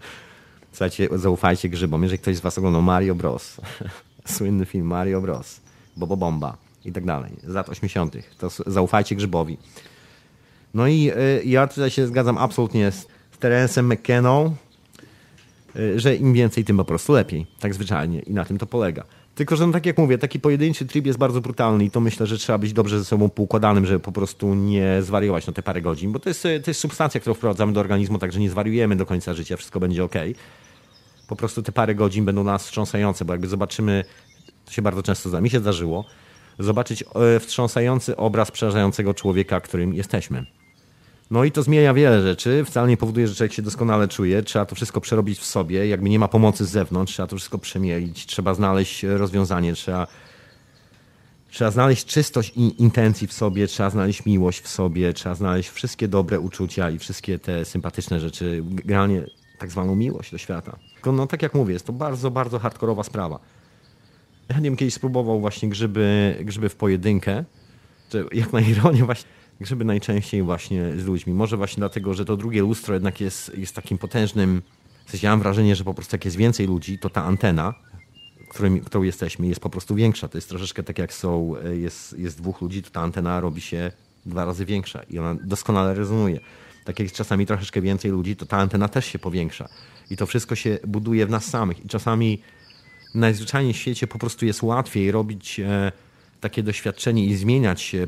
słuchajcie, zaufajcie grzybom. Jeżeli ktoś z was oglądał Mario Bros, słynny film Mario Bros, Bobo Bomba i tak dalej, z lat 80., to zaufajcie grzybowi. No i y, ja tutaj się zgadzam absolutnie z Terencem McKenną, y, że im więcej, tym po prostu lepiej. Tak zwyczajnie. I na tym to polega. Tylko, że no tak jak mówię, taki pojedynczy trip jest bardzo brutalny i to myślę, że trzeba być dobrze ze sobą poukładanym, żeby po prostu nie zwariować na te parę godzin, bo to jest, to jest substancja, którą wprowadzamy do organizmu, także nie zwariujemy do końca życia, wszystko będzie ok. Po prostu te parę godzin będą nas wstrząsające, bo jakby zobaczymy, to się bardzo często zda, mi się zdarzyło, zobaczyć e, wstrząsający obraz przerażającego człowieka, którym jesteśmy. No i to zmienia wiele rzeczy. Wcale nie powoduje, że człowiek się doskonale czuje. Trzeba to wszystko przerobić w sobie. Jakby nie ma pomocy z zewnątrz, trzeba to wszystko przemielić. Trzeba znaleźć rozwiązanie, trzeba, trzeba znaleźć czystość i intencji w sobie, trzeba znaleźć miłość w sobie, trzeba znaleźć wszystkie dobre uczucia i wszystkie te sympatyczne rzeczy. Generalnie tak zwaną miłość do świata. Tylko no tak jak mówię, jest to bardzo, bardzo hardkorowa sprawa. Ja nie wiem, kiedyś spróbował właśnie grzyby, grzyby w pojedynkę. Jak na ironię właśnie grzyby najczęściej właśnie z ludźmi. Może właśnie dlatego, że to drugie lustro jednak jest, jest takim potężnym. W sensie ja mam wrażenie, że po prostu jak jest więcej ludzi, to ta antena, którym, którą jesteśmy, jest po prostu większa. To jest troszeczkę tak jak są, jest, jest dwóch ludzi, to ta antena robi się dwa razy większa i ona doskonale rezonuje. Tak jak jest czasami troszeczkę więcej ludzi, to ta antena też się powiększa. I to wszystko się buduje w nas samych. I czasami najzwyczajniej w świecie po prostu jest łatwiej robić. E, takie doświadczenie i zmieniać się,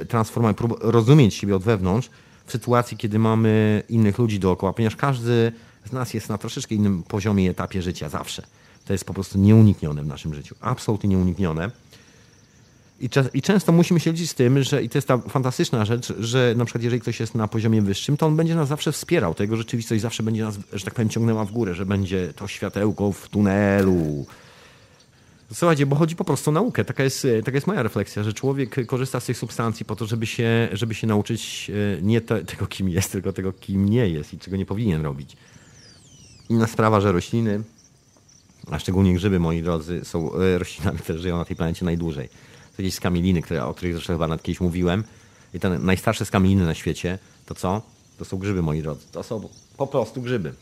e, transformować, rozumieć siebie od wewnątrz w sytuacji, kiedy mamy innych ludzi dookoła, ponieważ każdy z nas jest na troszeczkę innym poziomie i etapie życia zawsze. To jest po prostu nieuniknione w naszym życiu. Absolutnie nieuniknione. I, I, często musimy się liczyć z tym, że i to jest ta fantastyczna rzecz, że na przykład jeżeli ktoś jest na poziomie wyższym, to on będzie nas zawsze wspierał. To jego rzeczywistość zawsze będzie nas, że tak powiem, ciągnęła w górę, że będzie to światełko w tunelu, Słuchajcie, bo chodzi po prostu o naukę. Taka jest, taka jest moja refleksja, że człowiek korzysta z tych substancji po to, żeby się, żeby się nauczyć e, nie te, tego, kim jest, tylko tego, kim nie jest i czego nie powinien robić. Inna sprawa, że rośliny, a szczególnie grzyby, moi drodzy, są e, roślinami, które żyją na tej planecie najdłużej. To gdzieś skamieliny, które, o których zresztą chyba nad kiedyś mówiłem. I te najstarsze skamieliny na świecie, to co? To są grzyby, moi drodzy. To są po prostu grzyby.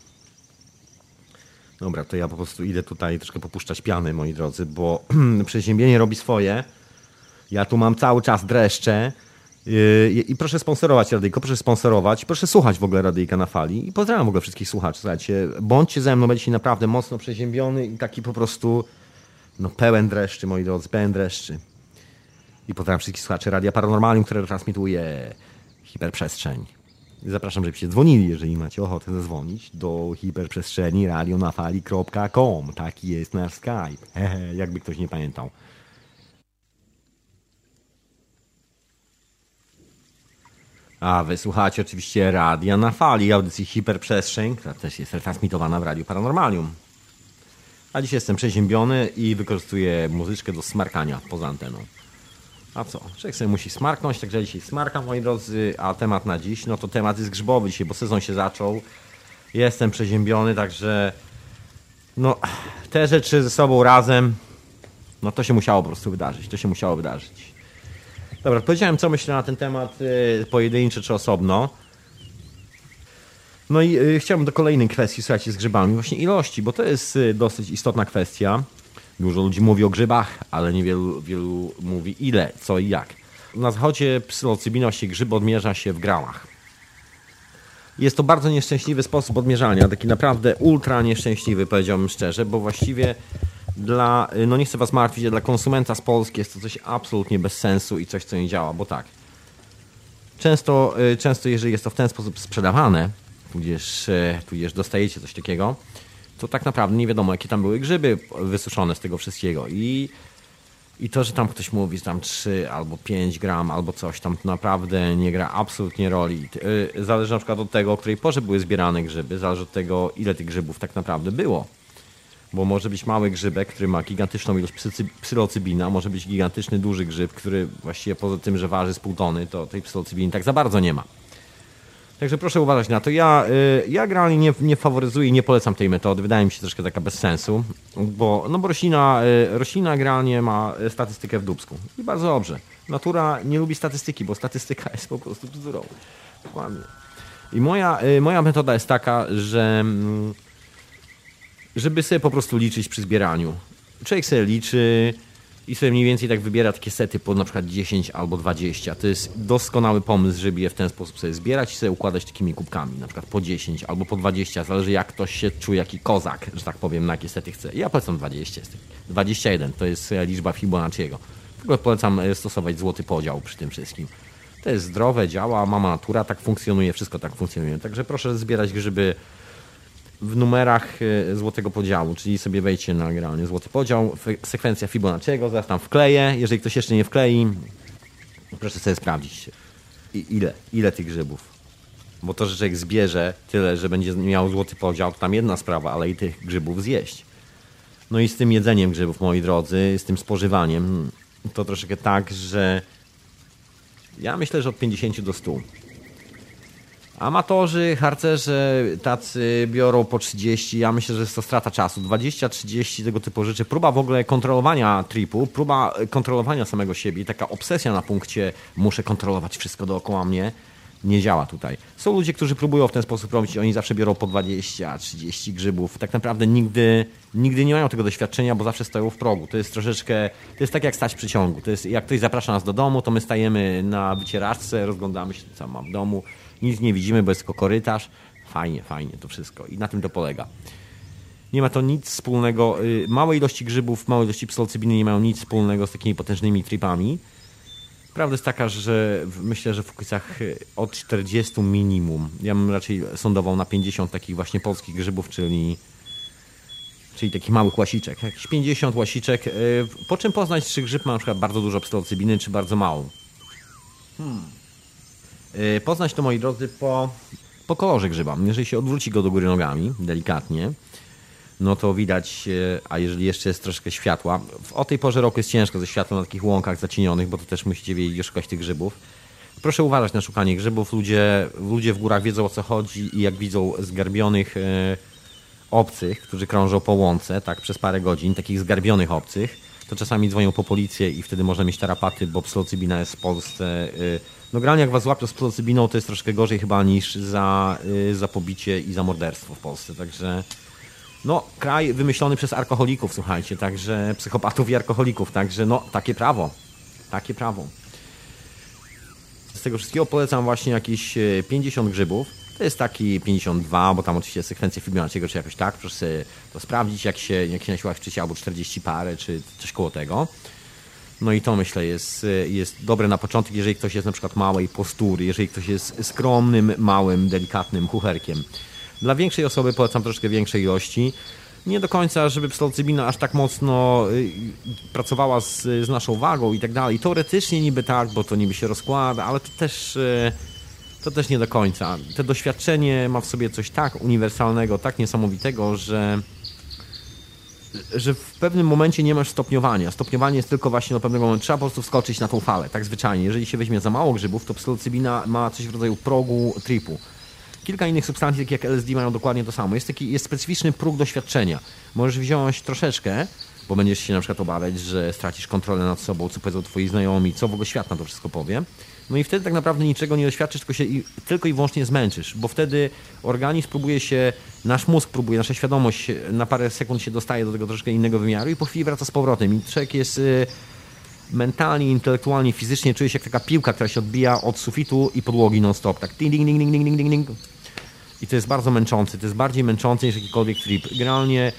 Dobra, to ja po prostu idę tutaj troszkę popuszczać piany, moi drodzy, bo przeziębienie robi swoje. Ja tu mam cały czas dreszcze. Yy, I proszę sponsorować Radyjko, proszę sponsorować, proszę słuchać w ogóle Radyjka na fali i pozdrawiam w ogóle wszystkich słuchaczy. Słuchajcie, bądźcie ze mną, będziecie naprawdę mocno przeziębiony i taki po prostu no pełen dreszczy, moi drodzy, pełen dreszczy. I pozdrawiam wszystkich słuchaczy Radia Paranormalium, które transmituje hiperprzestrzeń. Zapraszam, żebyście dzwonili, jeżeli macie ochotę zadzwonić do hiperprzestrzeni radionafali.com. Taki jest nasz Skype. Hehe, jakby ktoś nie pamiętał. A wysłuchacie oczywiście Radia na Fali, audycji Hiperprzestrzeń, która też jest transmitowana w Radiu Paranormalium. A dzisiaj jestem przeziębiony i wykorzystuję muzyczkę do smarkania poza anteną. A co? Człowiek sobie musi smarknąć, także dzisiaj smarkam, moi drodzy, a temat na dziś, no to temat jest grzybowy dzisiaj, bo sezon się zaczął. Jestem przeziębiony, także no te rzeczy ze sobą razem, no to się musiało po prostu wydarzyć, to się musiało wydarzyć. Dobra, powiedziałem co myślę na ten temat yy, pojedynczy czy osobno. No i yy, chciałbym do kolejnej kwestii, słuchajcie, z grzybami, właśnie ilości, bo to jest yy, dosyć istotna kwestia. Dużo ludzi mówi o grzybach, ale niewielu wielu mówi ile, co i jak. Na zachodzie psylocybina, właściwie grzyb odmierza się w gramach. Jest to bardzo nieszczęśliwy sposób odmierzania, taki naprawdę ultra nieszczęśliwy, powiedziałbym szczerze, bo właściwie dla, no nie chcę was martwić, dla konsumenta z Polski jest to coś absolutnie bez sensu i coś, co nie działa, bo tak. Często, y, często jeżeli jest to w ten sposób sprzedawane, tudzież, y, tudzież dostajecie coś takiego, to tak naprawdę nie wiadomo, jakie tam były grzyby wysuszone z tego wszystkiego. I, i to, że tam ktoś mówi, że tam 3 albo 5 gram, albo coś tam, to naprawdę nie gra absolutnie roli. Y, zależy na przykład od tego, o której porze były zbierane grzyby, zależy od tego, ile tych grzybów tak naprawdę było bo może być mały grzybek, który ma gigantyczną ilość psylocybina, może być gigantyczny duży grzyb, który właściwie poza tym, że waży z pół tony, to tej psylocybiny tak za bardzo nie ma. Także proszę uważać na to. Ja, y, ja generalnie nie, nie faworyzuję i nie polecam tej metody. Wydaje mi się troszkę taka bez sensu, bo, no bo roślina, y, roślina generalnie ma statystykę w dubsku. I bardzo dobrze. Natura nie lubi statystyki, bo statystyka jest po prostu bzdurą. Dokładnie. I moja, y, moja metoda jest taka, że mm, żeby sobie po prostu liczyć przy zbieraniu. Człowiek sobie liczy i sobie mniej więcej tak wybiera takie sety po na przykład 10 albo 20. To jest doskonały pomysł, żeby je w ten sposób sobie zbierać i sobie układać takimi kubkami, na przykład po 10 albo po 20, zależy jak ktoś się czuje, jaki kozak, że tak powiem, na jakie sety chce. Ja polecam 20, 21 to jest liczba Fibonacciego. W ogóle polecam e, stosować złoty podział przy tym wszystkim. To jest zdrowe, działa, mama natura, tak funkcjonuje, wszystko tak funkcjonuje. Także proszę zbierać grzyby w numerach e, złotego podziału, czyli sobie wejdźcie na generalnie złoty podział, sekwencja Fibonacciego, zaraz tam wkleję. Jeżeli ktoś jeszcze nie wklei, proszę sobie sprawdzić I ile, ile tych grzybów. Bo to, że człowiek zbierze tyle, że będzie miał złoty podział, to tam jedna sprawa, ale i tych grzybów zjeść. No i z tym jedzeniem grzybów, moi drodzy, z tym spożywaniem, to troszeczkę tak, że ja myślę, że od 50 do 100 Amatorzy, harcerze tacy biorą po 30, ja myślę, że jest to strata czasu. 20-30 tego typu rzeczy. Próba w ogóle kontrolowania tripu, próba kontrolowania samego siebie, taka obsesja na punkcie muszę kontrolować wszystko dookoła mnie, nie działa tutaj. Są ludzie, którzy próbują w ten sposób robić, oni zawsze biorą po 20-30 grzybów. Tak naprawdę nigdy, nigdy nie mają tego doświadczenia, bo zawsze stoją w progu. To jest troszeczkę, to jest tak jak stać przy ciągu. To jest, jak ktoś zaprasza nas do domu, to my stajemy na wycieraczce, rozglądamy się, co mam w domu nic nie widzimy, bo jest tylko korytarz. Fajnie, fajnie to wszystko. I na tym to polega. Nie ma to nic wspólnego. Y, małe ilości grzybów, małe ilości psylocybiny nie mają nic wspólnego z takimi potężnymi tripami. Prawda jest taka, że myślę, że w okolicach y, od 40 minimum. Ja bym raczej sądował na 50 takich właśnie polskich grzybów, czyli czyli takich małych łasiczek. Jakieś 50 łasiczek. Y, po czym poznać, czy grzyb ma na przykład bardzo dużo psylocybiny, czy bardzo mało? Hmm. Y, poznać to, moi drodzy, po, po kolorze grzyba. Jeżeli się odwróci go do góry nogami, delikatnie, no to widać, y, a jeżeli jeszcze jest troszkę światła, o tej porze roku jest ciężko ze światłem na takich łąkach zacienionych, bo to też musicie wiedzieć, szukać tych grzybów. Proszę uważać na szukanie grzybów. Ludzie, ludzie w górach wiedzą o co chodzi i jak widzą zgarbionych e, obcych, którzy krążą po łące, tak przez parę godzin, takich zgarbionych obcych, to czasami dzwonią po policję i wtedy można mieć tarapaty, bo psylocybina jest w Polsce e, no granie jak was łapią z psylocybiną to jest troszkę gorzej chyba niż za, y, za pobicie i za morderstwo w Polsce, także no kraj wymyślony przez alkoholików, słuchajcie, także psychopatów i alkoholików, także no takie prawo, takie prawo. Z tego wszystkiego polecam właśnie jakieś 50 y, grzybów. To jest taki 52, bo tam oczywiście sekwencja Fibonacciego, czy jakoś tak. Proszę sobie to sprawdzić, jak się, jak się na siłach albo 40 parę, czy coś koło tego. No i to myślę jest, jest dobre na początek, jeżeli ktoś jest na przykład małej postury, jeżeli ktoś jest skromnym, małym, delikatnym kucherkiem. Dla większej osoby polecam troszkę większej ilości. Nie do końca, żeby psylocybina aż tak mocno y, pracowała z, z naszą wagą i tak dalej. Teoretycznie niby tak, bo to niby się rozkłada, ale to też y, to też nie do końca. To doświadczenie ma w sobie coś tak uniwersalnego, tak niesamowitego, że że w pewnym momencie nie masz stopniowania. Stopniowanie jest tylko właśnie do pewnego momentu. Trzeba po prostu wskoczyć na tą falę, tak zwyczajnie. Jeżeli się weźmie za mało grzybów, to psylocybina ma coś w rodzaju progu tripu. Kilka innych substancji, takie jak LSD, mają dokładnie to samo. Jest taki jest specyficzny próg doświadczenia. Możesz wziąć troszeczkę, bo będziesz się na przykład obawiać, że stracisz kontrolę nad sobą, co powiedzą twoi znajomi, co w ogóle świat na to wszystko powie. No i wtedy tak naprawdę niczego nie doświadczysz, tylko się i, tylko i wyłącznie zmęczysz, bo wtedy organizm próbuje się, nasz mózg próbuje, nasza świadomość na parę sekund się dostaje do tego troszkę innego wymiaru i po chwili wraca z powrotem. I człowiek jest y, mentalnie, intelektualnie, fizycznie czuje się jak taka piłka, która się odbija od sufitu i podłogi non-stop. Tak ding, ding, ding, ding, ding, ding, ding. I to jest bardzo męczące. To jest bardziej męczące niż jakikolwiek trip. Generalnie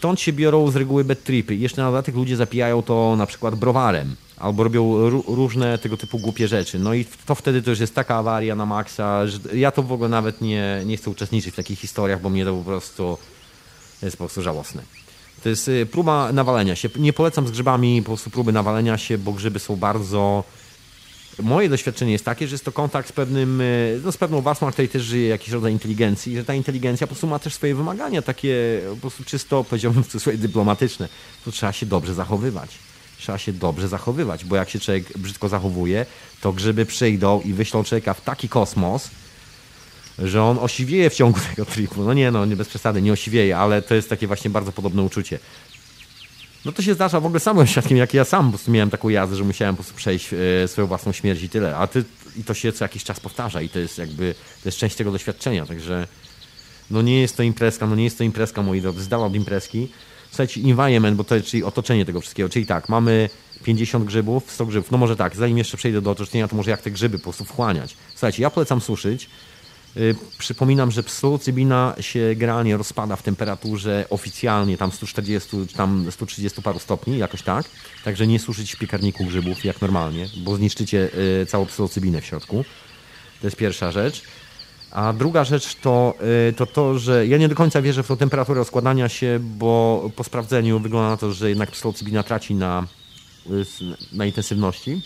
stąd się biorą z reguły bad tripy. Jeszcze na dodatek ludzie zapijają to na przykład browarem. Albo robią różne tego typu głupie rzeczy. No i to wtedy to już jest taka awaria na maksa, że ja to w ogóle nawet nie, nie chcę uczestniczyć w takich historiach, bo mnie to po prostu jest po prostu żałosne. To jest y, próba nawalenia się. Nie polecam z grzybami po prostu próby nawalenia się, bo grzyby są bardzo... Moje doświadczenie jest takie, że jest to kontakt z pewnym, y, no z pewną warstwą, której też żyje jakiś rodzaj inteligencji że ta inteligencja po prostu ma też swoje wymagania, takie po prostu czysto, powiedziałbym w cudzysłowie, dyplomatyczne. To trzeba się dobrze zachowywać. Trzeba się dobrze zachowywać, bo jak się człowiek brzydko zachowuje, to grzyby przyjdą i wyślą człowieka w taki kosmos, że on osiwieje w ciągu tego tripu. No nie, no nie bez przesady, nie osiwieje, ale to jest takie właśnie bardzo podobne uczucie. No to się zdarza w ogóle samym świadkiem, jak ja sam po miałem taką jazdę, że musiałem po prostu przejść e, swoją własną śmierć i tyle. A ty, i to się co jakiś czas powtarza i to jest jakby, to jest część tego doświadczenia, także no nie jest to imprezka, no nie jest to imprezka, moi drodzy, zdałam imprezki. Słuchajcie, environment, bo to jest czyli otoczenie tego wszystkiego, czyli tak, mamy 50 grzybów, 100 grzybów, no może tak, zanim jeszcze przejdę do otoczenia, to może jak te grzyby po prostu wchłaniać. Słuchajcie, ja polecam suszyć, przypominam, że psylocybina się generalnie rozpada w temperaturze oficjalnie tam 140 czy tam 130 paru stopni, jakoś tak. Także nie suszyć w piekarniku grzybów jak normalnie, bo zniszczycie y, całą psylocybinę w środku. To jest pierwsza rzecz. A druga rzecz to, y, to to, że ja nie do końca wierzę w tą temperaturę rozkładania się, bo po sprawdzeniu wygląda na to, że jednak psylocybina traci na, na intensywności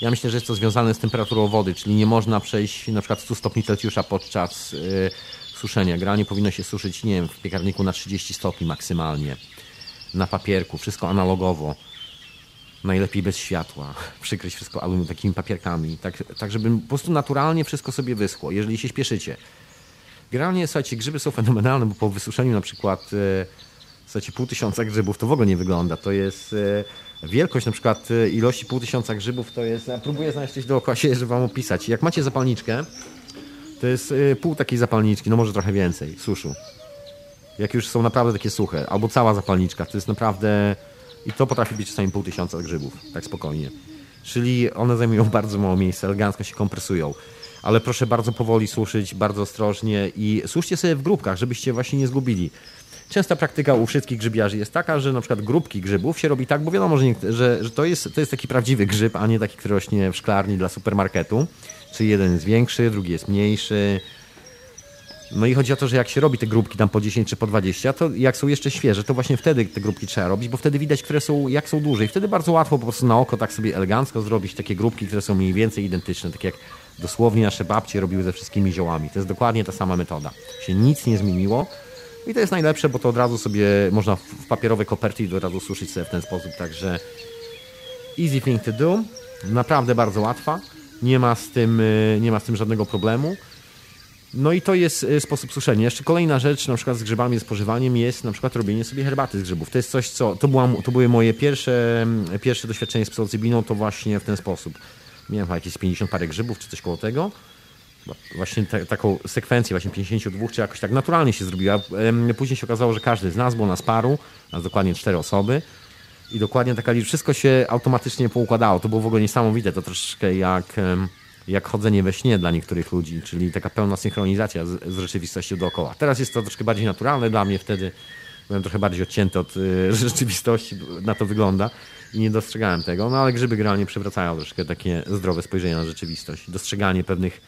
ja myślę, że jest to związane z temperaturą wody, czyli nie można przejść na przykład 100 stopni Celsjusza podczas yy, suszenia. Granie powinno się suszyć, nie wiem, w piekarniku na 30 stopni maksymalnie. Na papierku, wszystko analogowo. Najlepiej bez światła. Przykryć wszystko aluminium takimi papierkami. Tak, tak, żeby po prostu naturalnie wszystko sobie wyschło, jeżeli się śpieszycie. Generalnie, słuchajcie, grzyby są fenomenalne, bo po wysuszeniu na przykład, yy, słuchajcie, pół tysiąca grzybów to w ogóle nie wygląda. To jest... Yy, wielkość na przykład y, ilości pół tysiąca grzybów to jest, ja próbuję znaleźć coś dookoła siebie, żeby wam opisać. Jak macie zapalniczkę, to jest y, pół takiej zapalniczki, no może trochę więcej, suszu. Jak już są naprawdę takie suche, albo cała zapalniczka, to jest naprawdę... I to potrafi być czasami pół tysiąca grzybów, tak spokojnie. Czyli one zajmują bardzo mało miejsca, elegancko się kompresują. Ale proszę bardzo powoli suszyć, bardzo ostrożnie i suszcie sobie w grupkach, żebyście właśnie nie zgubili. Częsta praktyka u wszystkich grzybiarzy jest taka, że na przykład grupki grzybów się robi tak, bo wiadomo, że, nie, że, że to, jest, to jest taki prawdziwy grzyb, a nie taki, który rośnie w szklarni dla supermarketu. Czyli jeden jest większy, drugi jest mniejszy. No i chodzi o to, że jak się robi te grupki tam po 10 czy po 20, to jak są jeszcze świeże, to właśnie wtedy te grupki trzeba robić, bo wtedy widać, które są, jak są duże. I wtedy bardzo łatwo po prostu na oko tak sobie elegancko zrobić takie grupki, które są mniej więcej identyczne, tak jak dosłownie nasze babcie robiły ze wszystkimi ziołami. To jest dokładnie ta sama metoda. Się nic nie zmieniło. I to jest najlepsze, bo to od razu sobie można w papierowe koperty i od razu suszyć sobie w ten sposób. Także easy thing to do. Naprawdę bardzo łatwa. Nie ma z tym, y, nie ma z tym żadnego problemu. No i to jest y, sposób suszenia. Jeszcze kolejna rzecz, na przykład z grzybami, z jest na przykład robienie sobie herbaty z grzybów. To jest coś, co. To, była, to były moje pierwsze, pierwsze doświadczenie z psylocybiną, to właśnie w ten sposób. Miałem jakieś 50 parę grzybów, czy coś koło tego właśnie te, taką sekwencję właśnie 52, czy jakoś tak naturalnie się zrobiła. Później się okazało, że każdy z nas, było nas paru, nas dokładnie cztery osoby i dokładnie taka liczba, wszystko się automatycznie poukładało. To było w ogóle niesamowite, to troszeczkę jak, jak chodzenie we śnie dla niektórych ludzi, czyli taka pełna synchronizacja z, z rzeczywistością dookoła. Teraz jest to troszkę bardziej naturalne dla mnie, wtedy byłem trochę bardziej odcięty od y, rzeczywistości, na to wygląda i nie dostrzegałem tego, no ale grzyby generalnie przywracają troszkę takie zdrowe spojrzenie na rzeczywistość, dostrzeganie pewnych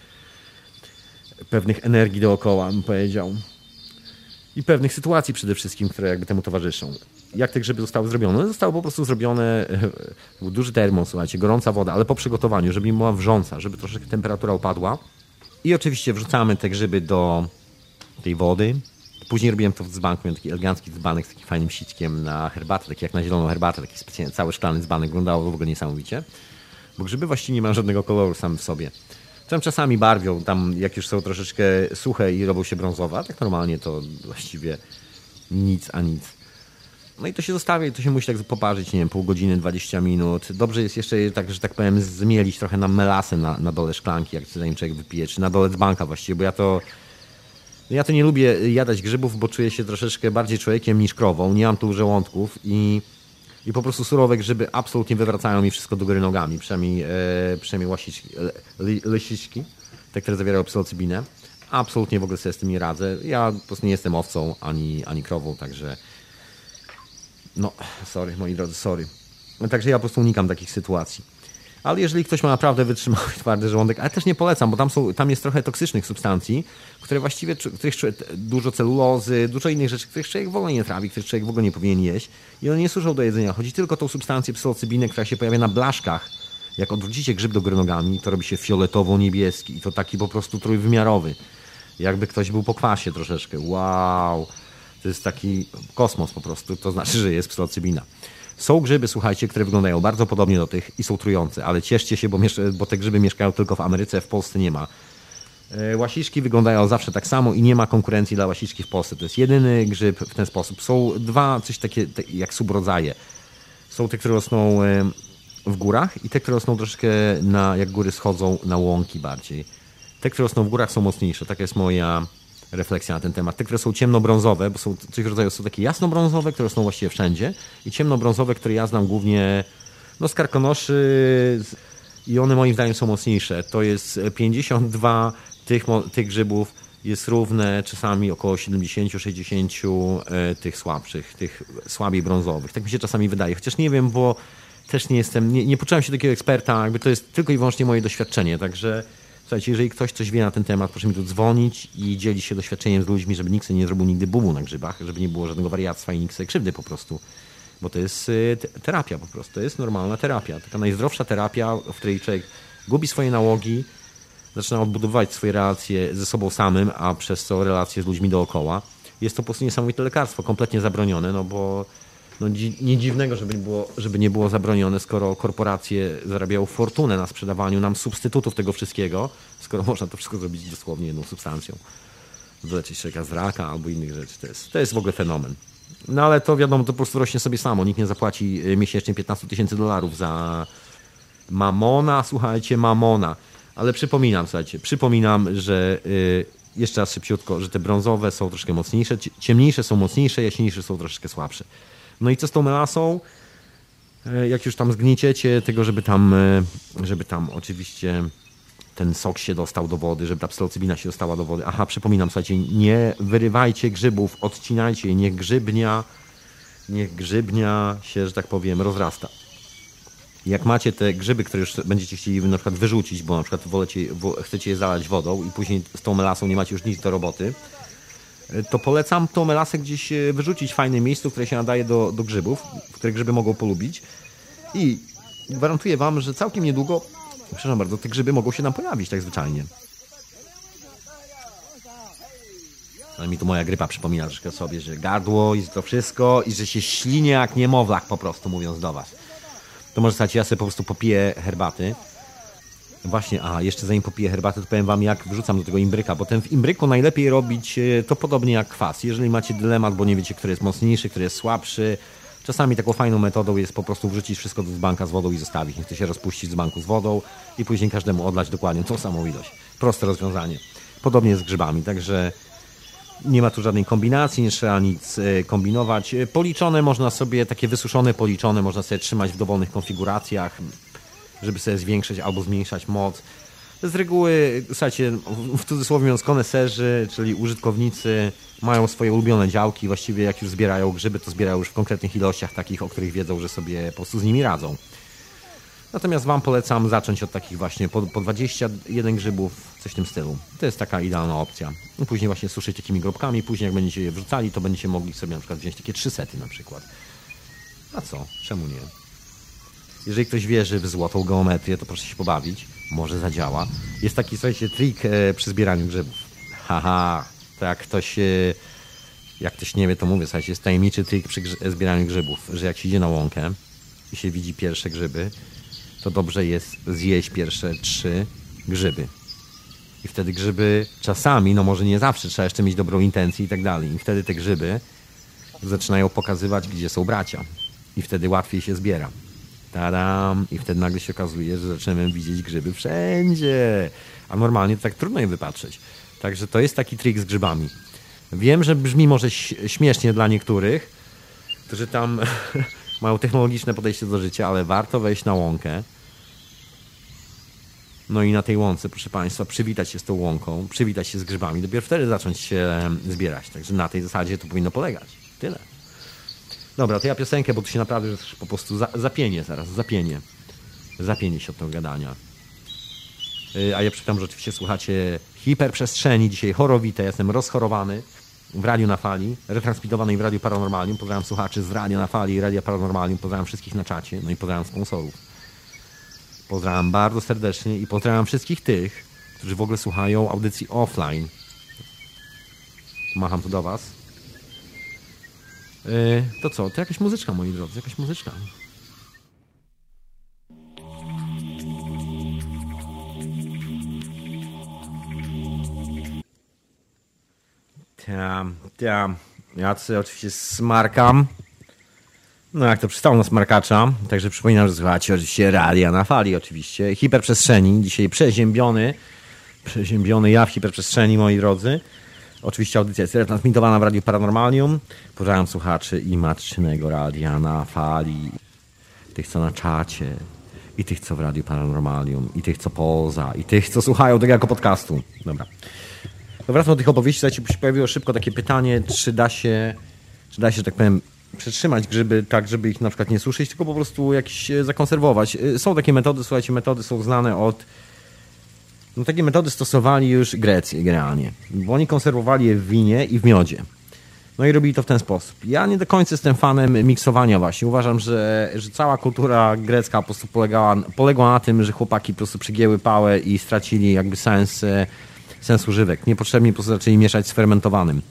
pewnych energii dookoła, bym powiedział. I pewnych sytuacji przede wszystkim, które jakby temu towarzyszą. Jak te grzyby zostały zrobione? One zostały po prostu zrobione, był duży termos, słuchajcie, gorąca woda, ale po przygotowaniu, żeby nie była wrząca, żeby troszeczkę temperatura upadła. I oczywiście wrzucamy te grzyby do tej wody. Później robiłem to w dzbanku, miałem taki elegancki dzbanek z takim fajnym sitkiem na herbatę, taki jak na zieloną herbatę, taki specjalny, cały szklany dzbanek, wyglądało w ogóle niesamowicie. Bo grzyby właściwie nie mają żadnego koloru sam w sobie. Tam czasami barwią, tam jak już są troszeczkę suche i robią się brązowe, a tak normalnie to właściwie nic a nic. No i to się zostawia i to się musi tak poparzyć, nie wiem, pół godziny, 20 minut. Dobrze jest jeszcze, tak, że tak powiem, zmielić trochę na melasę na, na dole szklanki, jak zanim człowiek wypije, czy na dole dzbanka właściwie, bo ja to ja to nie lubię jadać grzybów, bo czuję się troszeczkę bardziej człowiekiem niż krową. Nie mam tu żołądków i, i po prostu surowe grzyby absolutnie wywracają mi wszystko do góry nogami. Przynajmniej, e, przynajmniej łasiczki, lisiczki, te, które zawierają psylocybinę. Absolutnie w ogóle sobie z tym nie radzę. Ja po prostu nie jestem owcą ani, ani krową, także no, sorry, moi drodzy, sorry. Także ja po prostu unikam takich sytuacji. Ale jeżeli ktoś ma naprawdę wytrzymały twardy żołądek, ale też nie polecam, bo tam, są, tam jest trochę toksycznych substancji, które właściwie, których dużo celulozy, dużo innych rzeczy, których człowiek w ogóle nie trawi, których człowiek w ogóle nie powinien jeść i one nie służą do jedzenia. Chodzi tylko o tą substancję psylocybinę, która się pojawia na blaszkach. Jak odwrócicie grzyb do góry nogami, to robi się fioletowo-niebieski i to taki po prostu trójwymiarowy. Jakby ktoś był po kwasie troszeczkę. Wow! To jest taki kosmos po prostu, to znaczy, że jest psylocybina. Są grzyby, słuchajcie, które wyglądają bardzo podobnie do tych i są trujące, ale cieszcie się, bo, bo te grzyby mieszkają tylko w Ameryce, w Polsce nie ma. E, łasiczki wyglądają zawsze tak samo i nie ma konkurencji dla łasiczki w Polsce. To jest jedyny grzyb w ten sposób. Są dwa, coś takie jak subrodzaje. Są te, które rosną e, w górach i te, które rosną troszkę na, jak góry schodzą, na łąki bardziej. Te, które rosną w górach są mocniejsze. Taka jest moja refleksja na ten temat. Te, które są ciemnobrązowe, bo są coś rodzaju są takie jasnobrązowe, które są właściwie wszędzie i ciemnobrązowe, które ja znam głównie no, z karkonoszy i one moim zdaniem są mocniejsze. To jest 52 tych, tych grzybów jest równe czasami około 70-60 e, tych słabszych, tych słabiej brązowych. Tak mi się czasami wydaje, chociaż nie wiem, bo też nie jestem, nie, nie poczułem się takiego eksperta, jakby to jest tylko i wyłącznie moje doświadczenie, także Słuchajcie, jeżeli ktoś coś wie na ten temat, proszę mi tu dzwonić i dzielić się doświadczeniem z ludźmi, żeby nikt sobie nie zrobił nigdy bubu na grzybach, żeby nie było żadnego wariactwa i nikt sobie krzywdy po prostu. Bo to jest y, terapia po prostu, to jest normalna terapia. Taka najzdrowsza terapia, w której człowiek gubi swoje nałogi, zaczyna odbudowywać swoje relacje ze sobą samym, a przez co relacje z ludźmi dookoła. Jest to po prostu niesamowite lekarstwo, kompletnie zabronione, no bo no, nie dziwnego, żeby nie, było, żeby nie było zabronione, skoro korporacje zarabiają fortunę na sprzedawaniu nam substytutów tego wszystkiego, skoro można to wszystko zrobić dosłownie jedną substancją. Wyleczyć człowieka z raka albo innych rzeczy. To jest, to jest w ogóle fenomen. No ale to wiadomo, to po prostu rośnie sobie samo. Nikt nie zapłaci y, miesięcznie 15 tysięcy dolarów za mamona, słuchajcie, mamona. Ale przypominam, słuchajcie, przypominam, że yy, jeszcze raz szybciutko, że te brązowe są troszkę mocniejsze, ciemniejsze są mocniejsze, jaśniejsze są troszkę słabsze. No i co z tą melasą? E, jak już tam zgnieciecie tego, żeby tam, e, żeby tam oczywiście ten sok się dostał do wody, żeby ta psylocybina się dostała do wody. Aha, przypominam, słuchajcie, nie wyrywajcie grzybów, odcinajcie je, niech grzybnia, niech grzybnia się, że tak powiem, rozrasta. Jak macie te grzyby, które już będziecie chcieli na przykład wyrzucić, bo na przykład wolecie, chcecie je zalać wodą i później z tą melasą nie macie już nic do roboty, to polecam tą melasę gdzieś e, wyrzucić w fajnym miejscu, które się nadaje do, do grzybów, które grzyby mogą polubić. I gwarantuję Wam, że całkiem niedługo, przepraszam bardzo, te grzyby mogą się nam pojawić tak zwyczajnie. Ale mi tu moja grypa przypomina troszkę sobie, że gardło i to wszystko i że się ślinie jak niemowlak po prostu, mówiąc do Was. To może stać, ja sobie po prostu popiję herbaty Właśnie, a jeszcze zanim popiję herbatę, to powiem wam, jak wrzucam do tego imbryka, bo ten w imbryku najlepiej robić e, to podobnie jak kwas. Jeżeli macie dylemat, bo nie wiecie, który jest mocniejszy, który jest słabszy, czasami taką fajną metodą jest po prostu wrzucić wszystko do dzbanka z wodą i zostawić. Niech to się rozpuści z dzbanku z wodą i później każdemu odlać dokładnie tą samą ilość. Proste rozwiązanie. Podobnie z grzybami, także nie ma tu żadnej kombinacji, nie trzeba nic e, kombinować. E, policzone można sobie, takie wysuszone policzone można sobie trzymać w dowolnych konfiguracjach żeby sobie zwiększyć albo zmniejszać moc. Z reguły, słuchajcie, w cudzysłowie mówiąc, koneserzy, czyli użytkownicy mają swoje ulubione działki. Właściwie jak już zbierają grzyby, to zbierają już w konkretnych ilościach takich, o których wiedzą, że sobie po prostu z nimi radzą. Natomiast Wam polecam zacząć od takich właśnie po, po 21 grzybów, coś w tym stylu. To jest taka idealna opcja. Później właśnie suszyć takimi grobkami, później jak będziecie je wrzucali, to będziecie mogli sobie na przykład wziąć takie trzy sety na przykład. A co? Czemu nie? Jeżeli ktoś wierzy w złotą geometrię, to proszę się pobawić. Może zadziała. Jest taki, słuchajcie, trik e, przy zbieraniu grzybów. Haha, to jak ktoś, e, jak ktoś nie wie, to mówię, słuchajcie, jest tajemniczy trik przy zbieraniu grzybów, że jak się idzie na łąkę i się widzi pierwsze grzyby, to dobrze jest zjeść pierwsze trzy grzyby. I wtedy grzyby czasami, no może nie zawsze, trzeba jeszcze mieć dobrą intencję i tak dalej. I wtedy te grzyby zaczynają pokazywać, gdzie są bracia. I wtedy łatwiej się zbiera. I wtedy nagle się okazuje, że zaczynamy widzieć grzyby wszędzie. A normalnie to tak trudno je wypatrzeć. Także to jest taki trik z grzybami. Wiem, że brzmi może śmiesznie dla niektórych, którzy tam mają technologiczne podejście do życia, ale warto wejść na łąkę. No i na tej łące, proszę Państwa, przywitać się z tą łąką, przywitać się z grzybami, dopiero wtedy zacząć się zbierać. Także na tej zasadzie to powinno polegać. Tyle. Dobra, to ja piosenkę, bo tu się naprawdę już po prostu za, zaraz, zapienie. Zapienie się od tego gadania. Yy, a ja przypomnę, że oczywiście słuchacie hiperprzestrzeni, dzisiaj chorowite, jestem rozchorowany w Radiu na Fali, retransmitowanej w Radiu Paranormalium. Pozdrawiam słuchaczy z Radio na Fali i Radia Paranormalium. Pozdrawiam wszystkich na czacie, no i pozdrawiam sponsorów. Pozdrawiam bardzo serdecznie i pozdrawiam wszystkich tych, którzy w ogóle słuchają audycji offline. Macham tu do Was. Yy, to co? To jakaś muzyczka, moi drodzy, jakaś muzyczka. Tam, tam. Ja tutaj oczywiście smarkam. No jak to przystało na smarkacza. Także przypominam, że słuchacie oczywiście radia na fali oczywiście. Hiperprzestrzeni. Dzisiaj przeziębiony. Przeziębiony ja w hiperprzestrzeni, moi drodzy. Oczywiście audycja jest transmitowana w Radiu Paranormalium. Pozdrawiam słuchaczy i matczynego radia na fali. Tych, co na czacie. I tych, co w Radiu Paranormalium. I tych, co poza. I tych, co słuchają tego jako podcastu. Dobra. Wracam do tych opowieści, słuchajcie, się pojawiło szybko takie pytanie, czy da się, czy da się, że tak powiem, przetrzymać grzyby tak, żeby ich na przykład nie suszyć, tylko po prostu jakieś e, zakonserwować. E, są takie metody, słuchajcie, metody są znane od... No takie metody stosowali już Grecy generalnie, bo oni konserwowali je w winie i w miodzie. No i robili to w ten sposób. Ja nie do końca jestem fanem miksowania właśnie. Uważam, że, że cała kultura grecka po prostu polegała, poległa na tym, że chłopaki po prostu przygięły pałę i stracili jakby sens e, sens używek. Niepotrzebnie po prostu zaczęli mieszać z fermentowanym.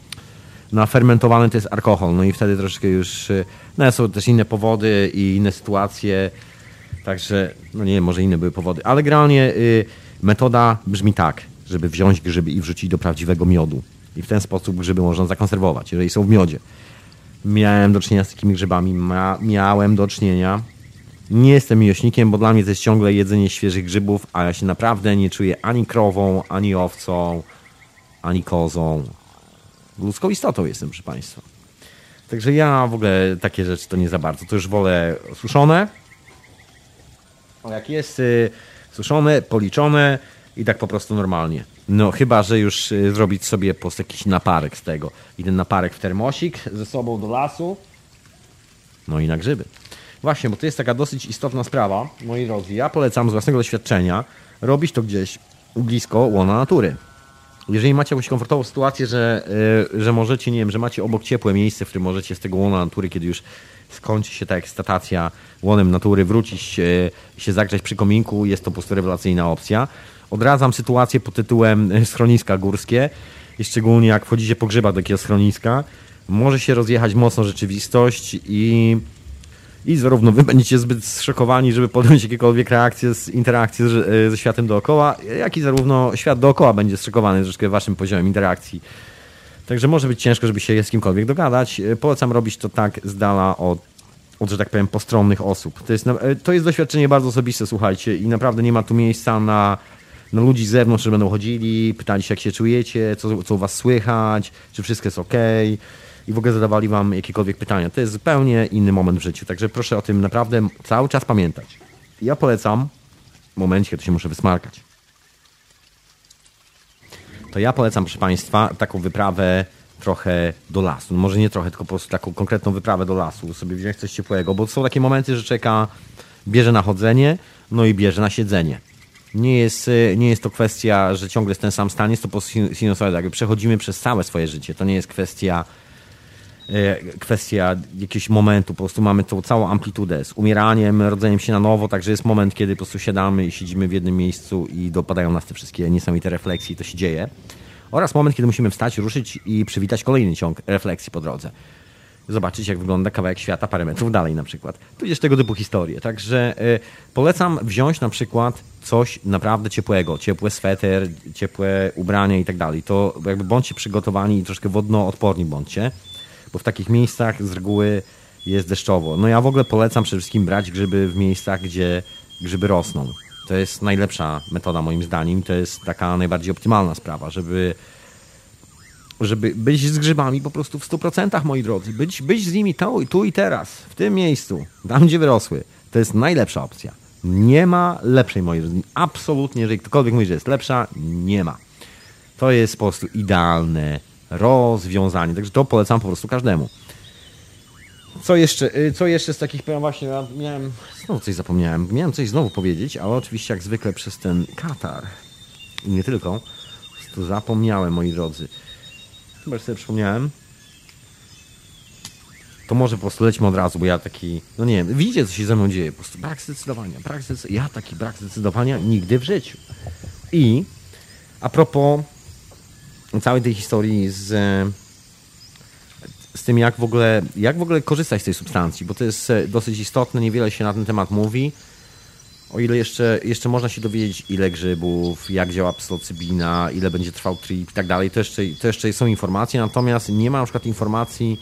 No a fermentowany to jest alkohol, no i wtedy troszeczkę już, y, no są też inne powody i inne sytuacje, także, no nie wiem, może inne były powody, ale generalnie y, metoda brzmi tak, żeby wziąć grzyby i wrzucić do prawdziwego miodu. I w ten sposób grzyby można zakonserwować, jeżeli są w miodzie. Miałem do czynienia z takimi grzybami, miałem do czynienia nie jestem miłośnikiem, bo dla mnie to jest ciągle jedzenie świeżych grzybów, a ja się naprawdę nie czuję ani krową, ani owcą, ani kozą. Ludzką istotą jestem, proszę Państwa. Także ja w ogóle takie rzeczy to nie za bardzo. To już wolę suszone. Jak jest y, suszone, policzone i tak po prostu normalnie. No chyba, że już y, zrobić sobie po prostu jakiś naparek z tego. I ten naparek w termosik ze sobą do lasu. No i na grzyby. Właśnie, bo to jest taka dosyć istotna sprawa, moi drodzy. Ja polecam z własnego doświadczenia robić to gdzieś blisko łona natury. Jeżeli macie jakąś komfortową sytuację, że, yy, że możecie, nie wiem, że macie obok ciepłe miejsce, w którym możecie z tego łona natury, kiedy już skończy się ta ekstatacja łonem natury, wrócić się zagrzać przy kominku, jest to po prostu rewelacyjna opcja. Odradzam sytuację pod tytułem e, schroniska górskie i szczególnie jak wchodzicie po grzybach do takiego schroniska, może się rozjechać mocno rzeczywistość i i zarówno wy będziecie zbyt zszokowani, żeby podjąć jakiekolwiek reakcje z interakcji ze światem dookoła, jak i zarówno świat dookoła będzie zszokowany troszeczkę waszym poziomem interakcji. Także może być ciężko, żeby się z kimkolwiek dogadać. Polecam robić to tak z dala od, od że tak powiem, postronnych osób. To jest, to jest doświadczenie bardzo osobiste, słuchajcie, i naprawdę nie ma tu miejsca na, na ludzi z zewnątrz, którzy będą chodzili, pytali się, jak się czujecie, co, co u was słychać, czy wszystko jest ok i w ogóle zadawali wam jakiekolwiek pytania. To jest zupełnie inny moment w życiu, także proszę o tym naprawdę cały czas pamiętać. Ja polecam, w momencie, kiedy się muszę wysmarkać, to ja polecam, proszę Państwa, taką wyprawę trochę do lasu. No może nie trochę, tylko po prostu taką konkretną wyprawę do lasu, sobie wziąć coś ciepłego, bo są takie momenty, że czeka, bierze na chodzenie, no i bierze na siedzenie. Nie jest, nie jest to kwestia, że ciągle jest ten sam stan, jest to po prostu sinusoida. Jakby przechodzimy przez całe swoje życie. To nie jest kwestia kwestia jakiegoś momentu, po prostu mamy tą całą amplitudę z umieraniem, rodzeniem się na nowo, także jest moment, kiedy po prostu siadamy i siedzimy w jednym miejscu i dopadają nas te wszystkie niesamowite refleksje i to się dzieje. Oraz moment, kiedy musimy wstać, ruszyć i przywitać kolejny ciąg refleksji po drodze. Zobaczyć, jak wygląda kawałek świata parę metrów dalej na przykład. Tudzież tego typu historie. Także y, polecam wziąć na przykład coś naprawdę ciepłego. Ciepły sweter, ciepłe ubrania i tak dalej. To jakby bądźcie przygotowani i troszkę wodnoodporni bądźcie bo w takich miejscach z reguły jest deszczowo. No ja w ogóle polecam przede wszystkim brać grzyby w miejscach, gdzie grzyby rosną. To jest najlepsza metoda moim zdaniem. To jest taka najbardziej optymalna sprawa, żeby żeby być z grzybami po prostu w 100%, moi drodzy. Być, być z nimi tu, tu i teraz, w tym miejscu, tam gdzie wyrosły. To jest najlepsza opcja. Nie ma lepszej, moi drodzy. Absolutnie, jeżeli ktokolwiek mówi, że jest lepsza, nie ma. To jest po prostu idealne rozwiązanie. Także to polecam po prostu każdemu. Co jeszcze, y, co jeszcze z takich, powiem właśnie, miałem, znowu coś zapomniałem, miałem coś znowu powiedzieć, ale oczywiście jak zwykle przez ten Katar i nie tylko, prostu zapomniałem, moi drodzy. Chyba sobie przypomniałem. To może po prostu lećmy od razu, bo ja taki, no nie wiem, widzicie co się ze mną dzieje, po prostu brak zdecydowania, brak zdecydowania, ja taki brak zdecydowania nigdy w życiu. I a propos całej tej historii z, z tym, jak w, ogóle, jak w ogóle korzystać z tej substancji, bo to jest e, dosyć istotne, niewiele się na ten temat mówi. O ile jeszcze, jeszcze można się dowiedzieć, ile grzybów, jak działa psylocybina, ile będzie trwał trip i tak dalej, to jeszcze, to jeszcze są informacje, natomiast nie ma na przykład informacji,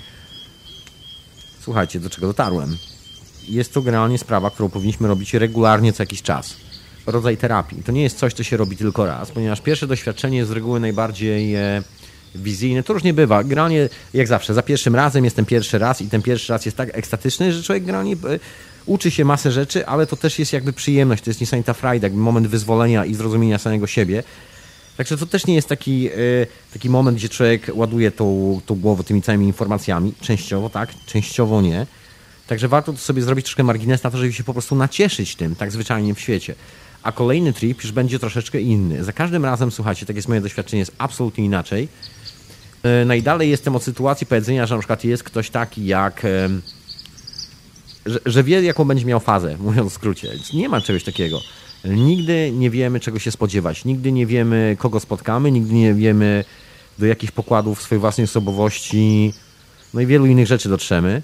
słuchajcie, do czego dotarłem. Jest to generalnie sprawa, którą powinniśmy robić regularnie co jakiś czas. Rodzaj terapii. To nie jest coś, co się robi tylko raz, ponieważ pierwsze doświadczenie jest z reguły najbardziej e, wizyjne. To różnie bywa. Generalnie, jak zawsze, za pierwszym razem jest ten pierwszy raz i ten pierwszy raz jest tak ekstatyczny, że człowiek generalnie e, uczy się masę rzeczy, ale to też jest jakby przyjemność, to jest niesamowita frajda, jakby moment wyzwolenia i zrozumienia samego siebie. Także to też nie jest taki, e, taki moment, gdzie człowiek ładuje tą, tą głowę tymi całymi informacjami. Częściowo tak, częściowo nie. Także warto to sobie zrobić troszkę margines na to, żeby się po prostu nacieszyć tym, tak zwyczajnie w świecie. A kolejny trip już będzie troszeczkę inny. Za każdym razem, słuchajcie, tak jest moje doświadczenie, jest absolutnie inaczej. E, najdalej jestem od sytuacji powiedzenia, że na przykład jest ktoś taki jak że, że wie, jaką będzie miał fazę, mówiąc w skrócie. Więc nie ma czegoś takiego. Nigdy nie wiemy, czego się spodziewać. Nigdy nie wiemy, kogo spotkamy, nigdy nie wiemy, do jakich pokładów swojej własnej osobowości, no i wielu innych rzeczy dotrzemy.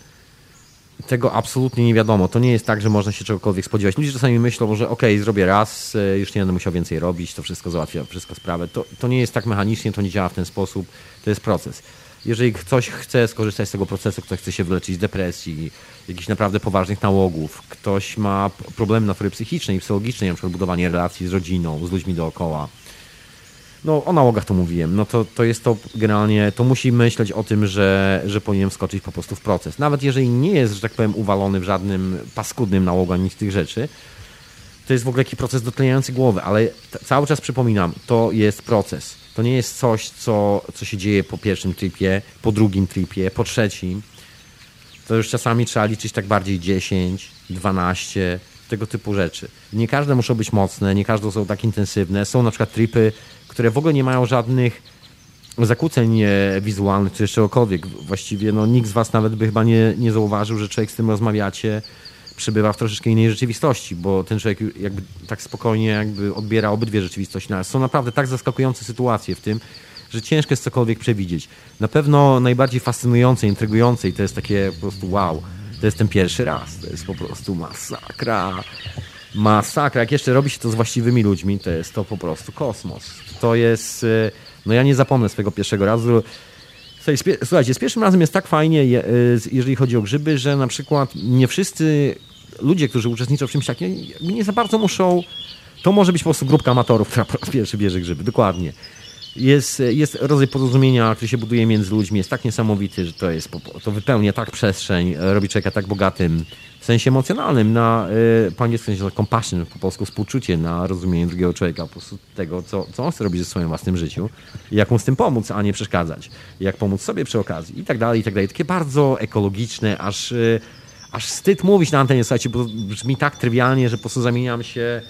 Tego absolutnie nie wiadomo. To nie jest tak, że można się czegokolwiek spodziewać. Ludzie czasami myślą, że okej, okay, zrobię raz, e, już nie będę musiał więcej robić, to wszystko załatwia, wszystko sprawę. To, to nie jest tak mechanicznie, to nie działa w ten sposób. To jest proces jeżeli ktoś chce skorzystać z tego procesu, ktoś chce się wyleczyć z depresji, jakichś naprawdę poważnych nałogów, ktoś ma problemy natury psychicznej i psychologicznej, przykład budowanie relacji z rodziną, z ludźmi dookoła, no o nałogach to mówiłem, no to, to jest to generalnie, to musi myśleć o tym, że, że powinien wskoczyć po prostu w proces. Nawet jeżeli nie jest, że tak powiem, uwalony w żadnym paskudnym nałogu ani z tych rzeczy, to jest w ogóle jakiś proces dotleniający głowy, ale cały czas przypominam, to jest proces. To nie jest coś, co, co się dzieje po pierwszym tripie, po drugim tripie, po trzecim. To już czasami trzeba liczyć tak bardziej 10, 12, tego typu rzeczy. Nie każde muszą być mocne, nie każde są tak intensywne. Są na przykład tripy, które w ogóle nie mają żadnych zakłóceń wizualnych czy czegokolwiek. Właściwie no, nikt z Was nawet by chyba nie, nie zauważył, że człowiek z tym rozmawiacie przebywa w troszeczkę innej rzeczywistości, bo ten człowiek jakby tak spokojnie jakby odbiera obydwie rzeczywistości. No, są naprawdę tak zaskakujące sytuacje w tym, że ciężko jest cokolwiek przewidzieć. Na pewno najbardziej fascynujące, intrygujące i to jest takie po prostu wow, to jest ten pierwszy raz. To jest po prostu masakra. Masakra. Jak jeszcze robi się to z właściwymi ludźmi, to jest to po prostu kosmos. To jest... E, no ja nie zapomnę swojego pierwszego razu. Słuchajcie, z pierwszym razem jest tak fajnie, e, jeżeli chodzi o grzyby, że na przykład nie wszyscy ludzie, którzy uczestniczą w czymś takim, nie za bardzo muszą. To może być po prostu grupka amatorów, która po raz pierwszy bierze grzyby. Dokładnie. Jest, jest rodzaj porozumienia, który się buduje między ludźmi, jest tak niesamowity, że to jest, to wypełnia tak przestrzeń, robi człowieka tak bogatym w sensie emocjonalnym, na, y, po angielsku się compassion, po polsku współczucie na rozumienie drugiego człowieka, po prostu tego, co, co on chce robić ze swoim własnym życiu, jak mu z tym pomóc, a nie przeszkadzać, jak pomóc sobie przy okazji i tak dalej, i tak dalej. Takie bardzo ekologiczne, aż, y, aż wstyd mówić na antenie, słuchajcie, bo brzmi tak trywialnie, że po prostu zamieniam się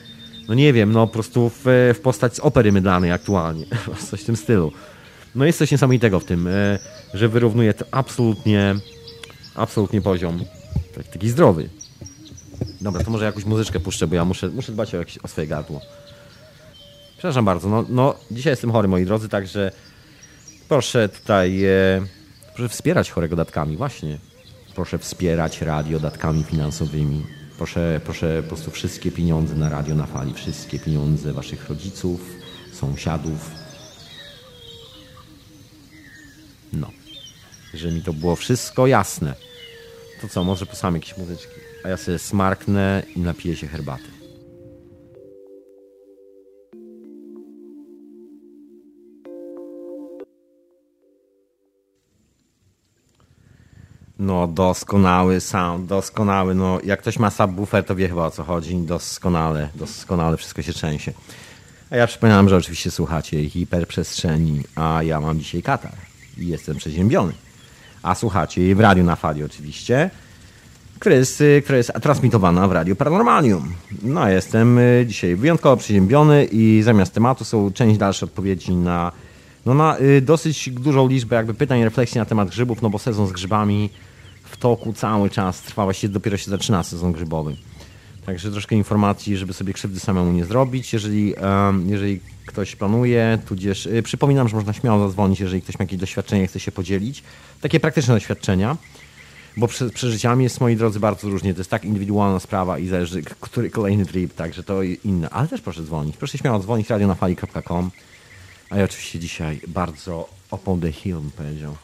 no nie wiem, no po prostu w, w postać z opery mydlanej aktualnie, coś w tym stylu. No jest coś niesamowitego w tym, e, że wyrównuje to absolutnie, absolutnie poziom taki zdrowy. Dobra, to może jakąś muzyczkę puszczę, bo ja muszę, muszę dbać o, jakieś, o swoje gardło. Przepraszam bardzo, no, no dzisiaj jestem chory, moi drodzy, także proszę tutaj, e, proszę wspierać chorego datkami, właśnie. Proszę wspierać radio datkami finansowymi. Proszę, proszę po prostu wszystkie pieniądze na radio na fali, wszystkie pieniądze waszych rodziców, sąsiadów. No. że mi to było wszystko jasne. To co, może posłucham jakieś muzyczki, a ja sobie smarknę i napiję się herbaty. No, doskonały sound, doskonały. No, jak ktoś ma subwoofer, to wie chyba o co chodzi. Doskonale, doskonale wszystko się trzęsie. A ja przypominam, że oczywiście słuchacie hiperprzestrzeni, a ja mam dzisiaj katar i jestem przeziębiony. A słuchacie jej w radiu na fali oczywiście, która która jest transmitowana w radiu Paranormalium. No, jestem y, dzisiaj wyjątkowo przeziębiony i zamiast tematu są część dalsze odpowiedzi na, no, na y, dosyć dużą liczbę jakby pytań, refleksji na temat grzybów, no bo sezon z grzybami w toku cały czas trwa, właściwie dopiero się zaczyna sezon grzybowy. Także troszkę informacji, żeby sobie krzywdy samemu nie zrobić. Jeżeli, jeżeli ktoś planuje, tudzież yy, przypominam, że można śmiało zadzwonić, jeżeli ktoś ma jakieś doświadczenie, chce się podzielić. Takie praktyczne doświadczenia, bo prze, przeżyciami jest, moi drodzy, bardzo różnie. To jest tak indywidualna sprawa i zależy, który kolejny trip, także to inne. Ale też proszę dzwonić. Proszę śmiało dzwonić, radionafali.com. A ja oczywiście dzisiaj bardzo upon the hill, bym powiedział.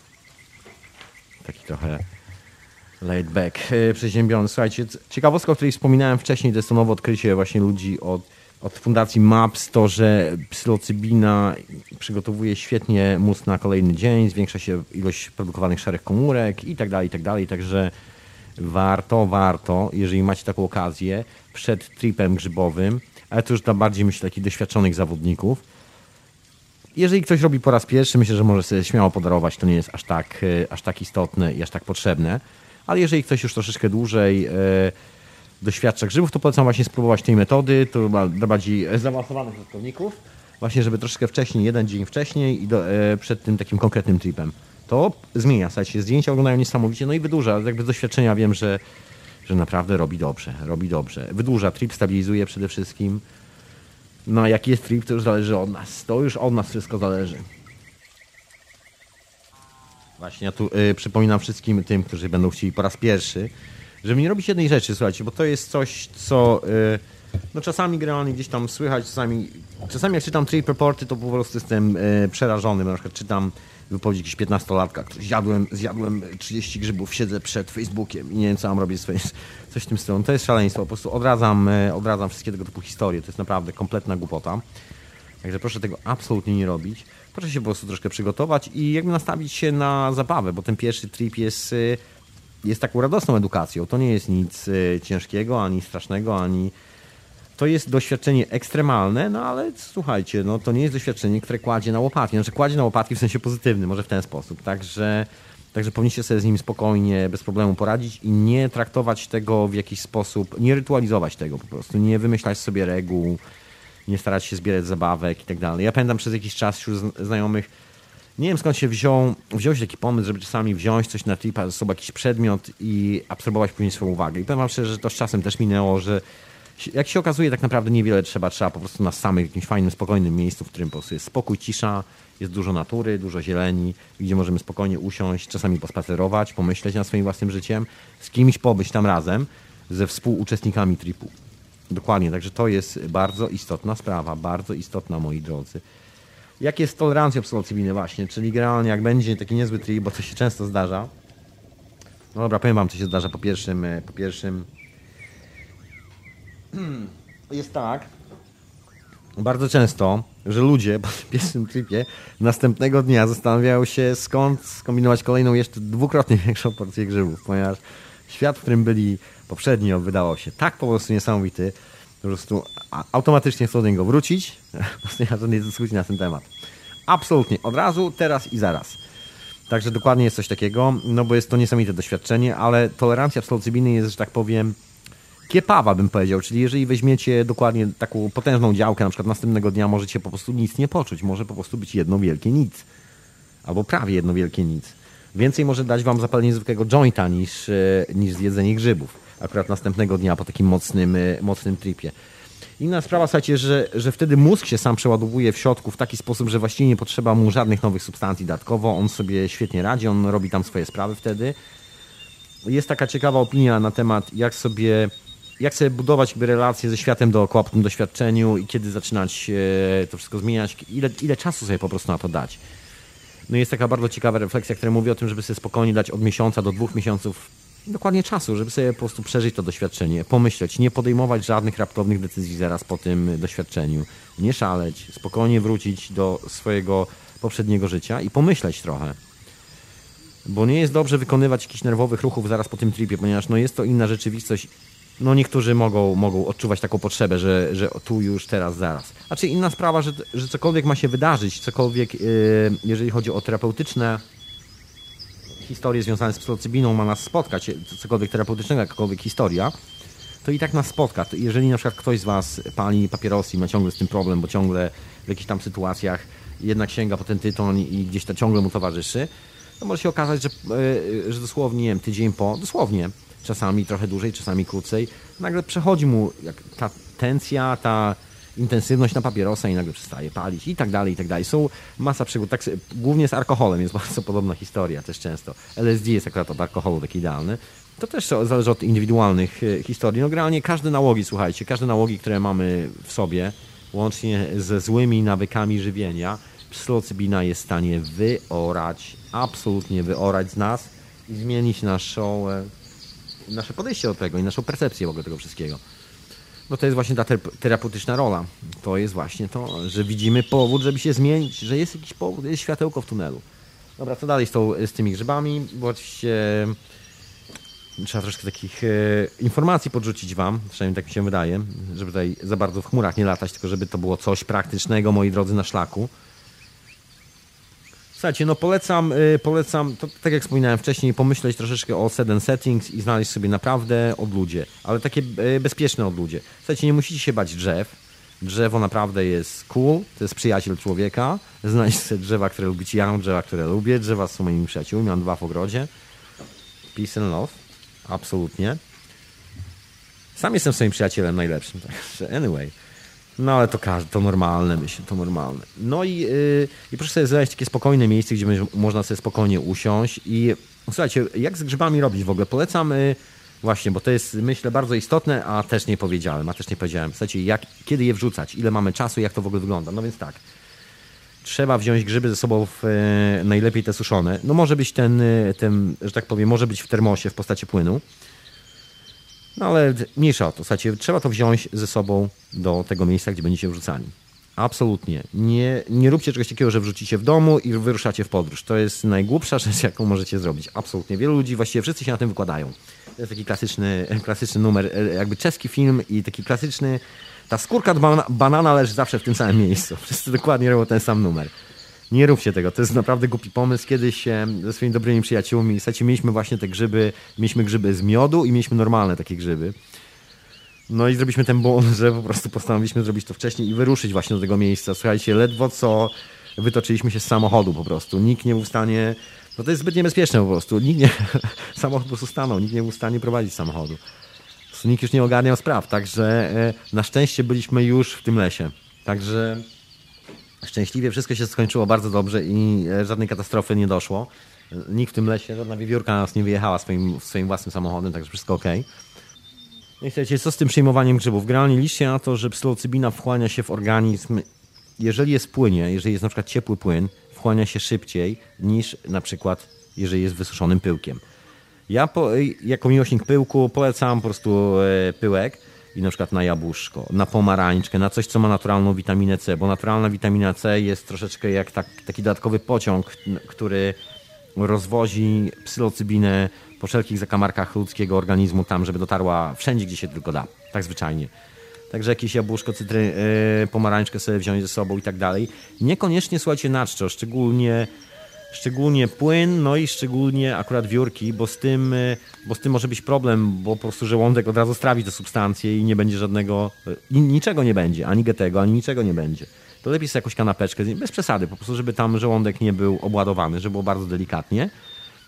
Taki trochę laid back, e, przeziębiony. Słuchajcie, ciekawostka, o której wspominałem wcześniej, to jest to nowe odkrycie właśnie ludzi od, od fundacji MAPS, to, że psylocybina przygotowuje świetnie mózg na kolejny dzień, zwiększa się ilość produkowanych szarych komórek i tak dalej, i tak dalej. Także warto, warto, jeżeli macie taką okazję, przed tripem grzybowym, ale to już dla bardziej, myślę, takich doświadczonych zawodników, jeżeli ktoś robi po raz pierwszy, myślę, że może sobie śmiało podarować, to nie jest aż tak, e, aż tak istotne i aż tak potrzebne ale jeżeli ktoś już troszeczkę dłużej e, doświadcza grzybów, to polecam właśnie spróbować tej metody, to dla bardziej zaawansowanych użytkowników, właśnie żeby troszeczkę wcześniej, jeden dzień wcześniej i do, e, przed tym takim konkretnym tripem. To zmienia, słuchajcie, zdjęcia wyglądają niesamowicie, no i wydłuża, jakby z doświadczenia wiem, że, że naprawdę robi dobrze, robi dobrze. Wydłuża trip, stabilizuje przede wszystkim. No a jaki jest trip, to już zależy od nas. To już od nas wszystko zależy. Właśnie, ja tu y, przypominam wszystkim tym, którzy będą chcieli po raz pierwszy, żeby nie robić jednej rzeczy, słuchajcie, bo to jest coś, co y, no czasami generalnie gdzieś tam słychać, czasami, czasami jak czytam trip reporty, to po prostu jestem y, przerażony, na przykład czytam wypowiedź jakiś 15-latka, zjadłem, zjadłem 30 grzybów, siedzę przed Facebookiem i nie wiem, co mam robić coś w tym stylu. To jest szaleństwo, po prostu odradzam, y, odradzam wszystkie tego typu historie, to jest naprawdę kompletna głupota. Także proszę tego absolutnie nie robić proszę się po prostu troszkę przygotować i jakby nastawić się na zabawę, bo ten pierwszy trip jest, y, jest taką radosną edukacją. To nie jest nic y, ciężkiego, ani strasznego, ani to jest doświadczenie ekstremalne, no ale słuchajcie, no to nie jest doświadczenie, które kładzie na łopatki. Znaczy kładzie na łopatki w sensie pozytywnym, może w ten sposób. Także, także powinniście sobie z nim spokojnie, bez problemu poradzić i nie traktować tego w jakiś sposób, nie rytualizować tego po prostu, nie wymyślać sobie reguł, nie starać się zbierać zabawek i tak dalej. Ja pamiętam przez jakiś czas wśród znajomych, nie wiem skąd się wziął, wziął się taki pomysł, żeby czasami wziąć coś na tripa ze sobą, jakiś przedmiot i absorbować później swoją uwagę. I powiem wam szczerze, że to z czasem też minęło, że jak się okazuje, tak naprawdę niewiele trzeba, trzeba po prostu na samym jakimś fajnym, spokojnym miejscu, w którym po prostu jest spokój, cisza, jest dużo natury, dużo zieleni, gdzie możemy spokojnie usiąść, czasami pospacerować, pomyśleć nad swoim własnym życiem, z kimś pobyć tam razem, ze współuczestnikami tripu. Dokładnie, także to jest bardzo istotna sprawa, bardzo istotna, moi drodzy. Jak jest tolerancja psylocybiny właśnie, czyli generalnie jak będzie taki niezły trip, bo to się często zdarza. No dobra, powiem wam, co się zdarza po pierwszym, e, po pierwszym jest tak, bardzo często, że ludzie po pierwszym tripie następnego dnia zastanawiają się, skąd skombinować kolejną jeszcze dwukrotnie większą porcję grzybów, ponieważ świat, w którym byli poprzednio, wydawał się tak po prostu niesamowity, po prostu automatycznie chcą do niego wrócić. Nie ma żadnej dyskusji na ten temat. Absolutnie, od razu, teraz i zaraz. Także dokładnie jest coś takiego, no bo jest to niesamowite doświadczenie, ale tolerancja psylocybiny jest, że tak powiem, kiepawa bym powiedział, czyli jeżeli weźmiecie dokładnie taką potężną działkę, na przykład następnego dnia możecie po prostu nic nie poczuć, może po prostu być jedno wielkie nic. Albo prawie jedno wielkie nic. Więcej może dać wam zapalenie zwykłego jointa niż, e, niż zjedzenie grzybów. Akurat następnego dnia po takim mocnym, e, mocnym tripie. Inna sprawa, słuchajcie, że, że wtedy mózg się sam przeładowuje w środku w taki sposób, że właściwie nie potrzeba mu żadnych nowych substancji dodatkowo. On sobie świetnie radzi, on robi tam swoje sprawy wtedy. Jest taka ciekawa opinia na temat, jak sobie, jak sobie budować relacje ze światem dookoła po tym doświadczeniu i kiedy zaczynać to wszystko zmieniać, ile, ile czasu sobie po prostu na to dać. No jest taka bardzo ciekawa refleksja, która mówi o tym, żeby sobie spokojnie dać od miesiąca do dwóch miesiąców dokładnie czasu, żeby sobie po prostu przeżyć to doświadczenie, pomyśleć, nie podejmować żadnych raptownych decyzji zaraz po tym doświadczeniu, nie szaleć, spokojnie wrócić do swojego poprzedniego życia i pomyśleć trochę. Bo nie jest dobrze wykonywać jakichś nerwowych ruchów zaraz po tym tripie, ponieważ no jest to inna rzeczywistość. No niektórzy mogą, mogą odczuwać taką potrzebę, że, że tu już, teraz, zaraz. A czy inna sprawa, że, że cokolwiek ma się wydarzyć, cokolwiek, yy, jeżeli chodzi o terapeutyczne historie związane z psylocybiną ma nas spotkać, cokolwiek terapeutycznego, jakakolwiek historia, to i tak nas spotka. Jeżeli na przykład ktoś z Was pali papierosy i ma ciągle z tym problem, bo ciągle w jakichś tam sytuacjach jednak sięga po ten tytoń i gdzieś to ciągle mu towarzyszy, to może się okazać, że, e, że dosłownie, nie wiem, tydzień po, dosłownie, czasami trochę dłużej, czasami krócej, nagle przechodzi mu ta tencja, ta intensywność na papierosa i nagle przestaje palić i tak dalej, i tak dalej. Są masa przygód, tak, głównie z alkoholem jest bardzo podobna historia też często. LSD jest akurat od alkoholu taki idealny. To też zależy od indywidualnych e, historii. No generalnie każde nałogi, słuchajcie, każde nałogi, które mamy w sobie, łącznie ze złymi nawykami żywienia, psylocybina jest w stanie wyorać, absolutnie wyorać z nas i zmienić naszą, e, nasze podejście do tego i naszą percepcję w ogóle tego wszystkiego. No to jest właśnie ta terapeutyczna rola. To jest właśnie to, że widzimy powód, żeby się zmienić, że jest jakiś powód, jest światełko w tunelu. Dobra, co dalej z, tą, z tymi grzybami? Bo oczywiście trzeba troszkę takich e, informacji podrzucić Wam, przynajmniej tak mi się wydaje, żeby tutaj za bardzo w chmurach nie latać, tylko żeby to było coś praktycznego, moi drodzy, na szlaku. Słuchajcie, no polecam, y, polecam, to, tak jak wspominałem wcześniej, pomyśleć troszeczkę o set settings i znaleźć sobie naprawdę odludzie, ale takie y, bezpieczne odludzie. Słuchajcie, nie musicie się bać drzew. Drzewo naprawdę jest cool, to jest przyjaciel człowieka. Znajdź sobie drzewa, które lubicie. Ja mam drzewa, które lubię. Drzewa są moimi przyjaciółmi, mam dwa w ogrodzie. Peace and love. Absolutnie. Sam jestem swoim przyjacielem najlepszym, także anyway. No ale to każdy, to normalne, myślę, to normalne. No i, yy, i proszę sobie znaleźć takie spokojne miejsce, gdzie będzie, można sobie spokojnie usiąść i słuchajcie, jak z grzybami robić w ogóle? Polecam yy, właśnie, bo to jest myślę bardzo istotne, a też nie powiedziałem, a też nie powiedziałem. Słuchajcie, jak, kiedy je wrzucać, ile mamy czasu, jak to w ogóle wygląda. No więc tak, trzeba wziąć grzyby ze sobą w, yy, najlepiej te suszone. No może być ten, y, ten, że tak powiem, może być w termosie w postaci płynu. No ale mniejsza o to. Słuchajcie, trzeba to wziąć ze sobą do tego miejsca, gdzie będziecie wrzucani. Absolutnie. Nie, nie róbcie czegoś takiego, że wrzucicie w domu i wyruszacie w podróż. To jest najgłupsza rzecz, jaką możecie zrobić. Absolutnie. Wielu ludzi, właściwie wszyscy się na tym wykładają. To jest taki klasyczny, klasyczny numer, jakby czeski film i taki klasyczny... Ta skórka banana leży zawsze w tym samym miejscu. Wszyscy dokładnie robią ten sam numer. Nie róbcie tego, to jest naprawdę głupi pomysł. Kiedyś ze swoimi dobrymi przyjaciółmi, słuchajcie, mieliśmy właśnie te grzyby, mieliśmy grzyby z miodu i mieliśmy normalne takie grzyby. No i zrobiliśmy ten błąd, że po prostu postanowiliśmy zrobić to wcześniej i wyruszyć właśnie do tego miejsca. Słuchajcie, ledwo co wytoczyliśmy się z samochodu po prostu. Nikt nie był w stanie, no to jest zbyt niebezpieczne po prostu. Nikt nie, samochód po prostu stanął, nikt nie był w stanie prowadzić samochodu. Nikt już nie ogarniał spraw, także e, na szczęście byliśmy już w tym lesie. Także Szczęśliwie wszystko się skończyło bardzo dobrze i e, żadnej katastrofy nie doszło. Nikt w tym lesie, żadna wiewiórka nas nie wyjechała swoim, swoim własnym samochodem, także wszystko ok. No i słuchajcie, co z tym przyjmowaniem grzybów? Generalnie liczcie na to, że psylocybina wchłania się w organizm, jeżeli jest płynie, jeżeli jest na przykład ciepły płyn, wchłania się szybciej niż na przykład jeżeli jest wysuszonym pyłkiem. Ja po, jako miłośnik pyłku polecam po prostu e, pyłek, i na przykład na jabłuszko, na pomarańczkę, na coś, co ma naturalną witaminę C, bo naturalna witamina C jest troszeczkę jak tak, taki dodatkowy pociąg, który rozwozi psylocybinę po wszelkich zakamarkach ludzkiego organizmu tam, żeby dotarła wszędzie, gdzie się tylko da. Tak zwyczajnie. Także jakieś jabłuszko, cytry, yy, pomarańczkę sobie wziąć ze sobą i tak dalej. Niekoniecznie, słuchajcie, na czczo, szczególnie szczególnie płyn, no i szczególnie akurat wiórki, bo z tym, e, bo z tym może być problem, bo po prostu żołądek od razu strawi te substancje i nie będzie żadnego, e, niczego nie będzie, ani getego, ani niczego nie będzie. To lepiej sobie jakąś kanapeczkę, bez przesady, po prostu, żeby tam żołądek nie był obładowany, żeby było bardzo delikatnie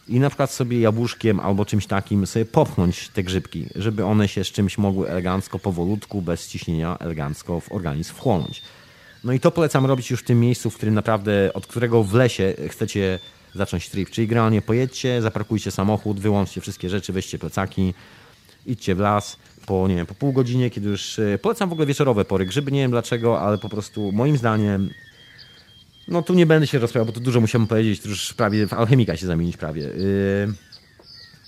i na przykład sobie jabłuszkiem albo czymś takim sobie popchnąć te grzybki, żeby one się z czymś mogły elegancko, powolutku, bez ciśnienia, elegancko w organizm wchłonąć. No i to polecam robić już w tym miejscu, w którym naprawdę, od którego w lesie chcecie zacząć trip. Czyli generalnie pojedźcie, zaparkujcie samochód, wyłączcie wszystkie rzeczy, weźcie plecaki, idźcie w las po, nie wiem, po pół godzinie, kiedy już... E, polecam w ogóle wieczorowe pory. Grzyby nie wiem dlaczego, ale po prostu moim zdaniem No tu nie będę się rozprawiał, bo tu dużo musiałem powiedzieć, to już prawie w alchemika się zamienić prawie. Yy,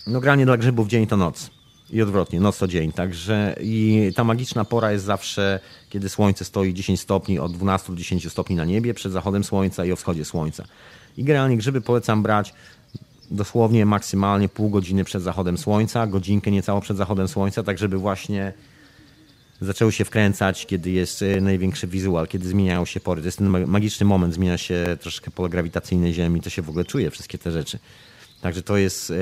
no granie dla grzybów dzień to noc. I odwrotnie, noc to dzień. Także i ta magiczna pora jest zawsze, kiedy słońce stoi 10 stopni, od 12 do 10 stopni na niebie, przed zachodem słońca i o wschodzie słońca. I generalnie grzyby polecam brać dosłownie maksymalnie pół godziny przed zachodem słońca, godzinkę niecało przed zachodem słońca, tak żeby właśnie zaczęły się wkręcać, kiedy jest e, największy wizual, kiedy zmieniają się pory. To jest ten magiczny moment, zmienia się troszkę pole grawitacyjne Ziemi, to się w ogóle czuje, wszystkie te rzeczy. Także to jest,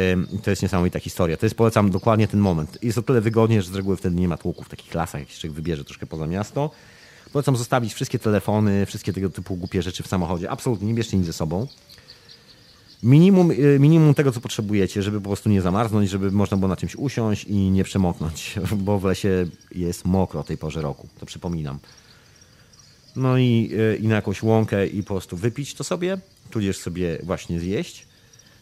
to jest niesamowita historia. To jest, polecam dokładnie ten moment. Jest o tyle wygodnie, że z reguły wtedy nie ma tłuków w takich lasach, jak się wybierze troszkę poza miasto. Polecam zostawić wszystkie telefony, wszystkie tego typu głupie rzeczy w samochodzie. Absolutnie nie bierzcie nic ze sobą minimum, y, minimum tego, co potrzebujecie, żeby po prostu nie zamarznąć, żeby można było na czymś usiąść i nie przemoknąć, bo w lesie jest mokro o tej porze roku, to przypominam. No i, y, i na jakąś łąkę i po prostu wypić to sobie, tudzież sobie właśnie zjeść.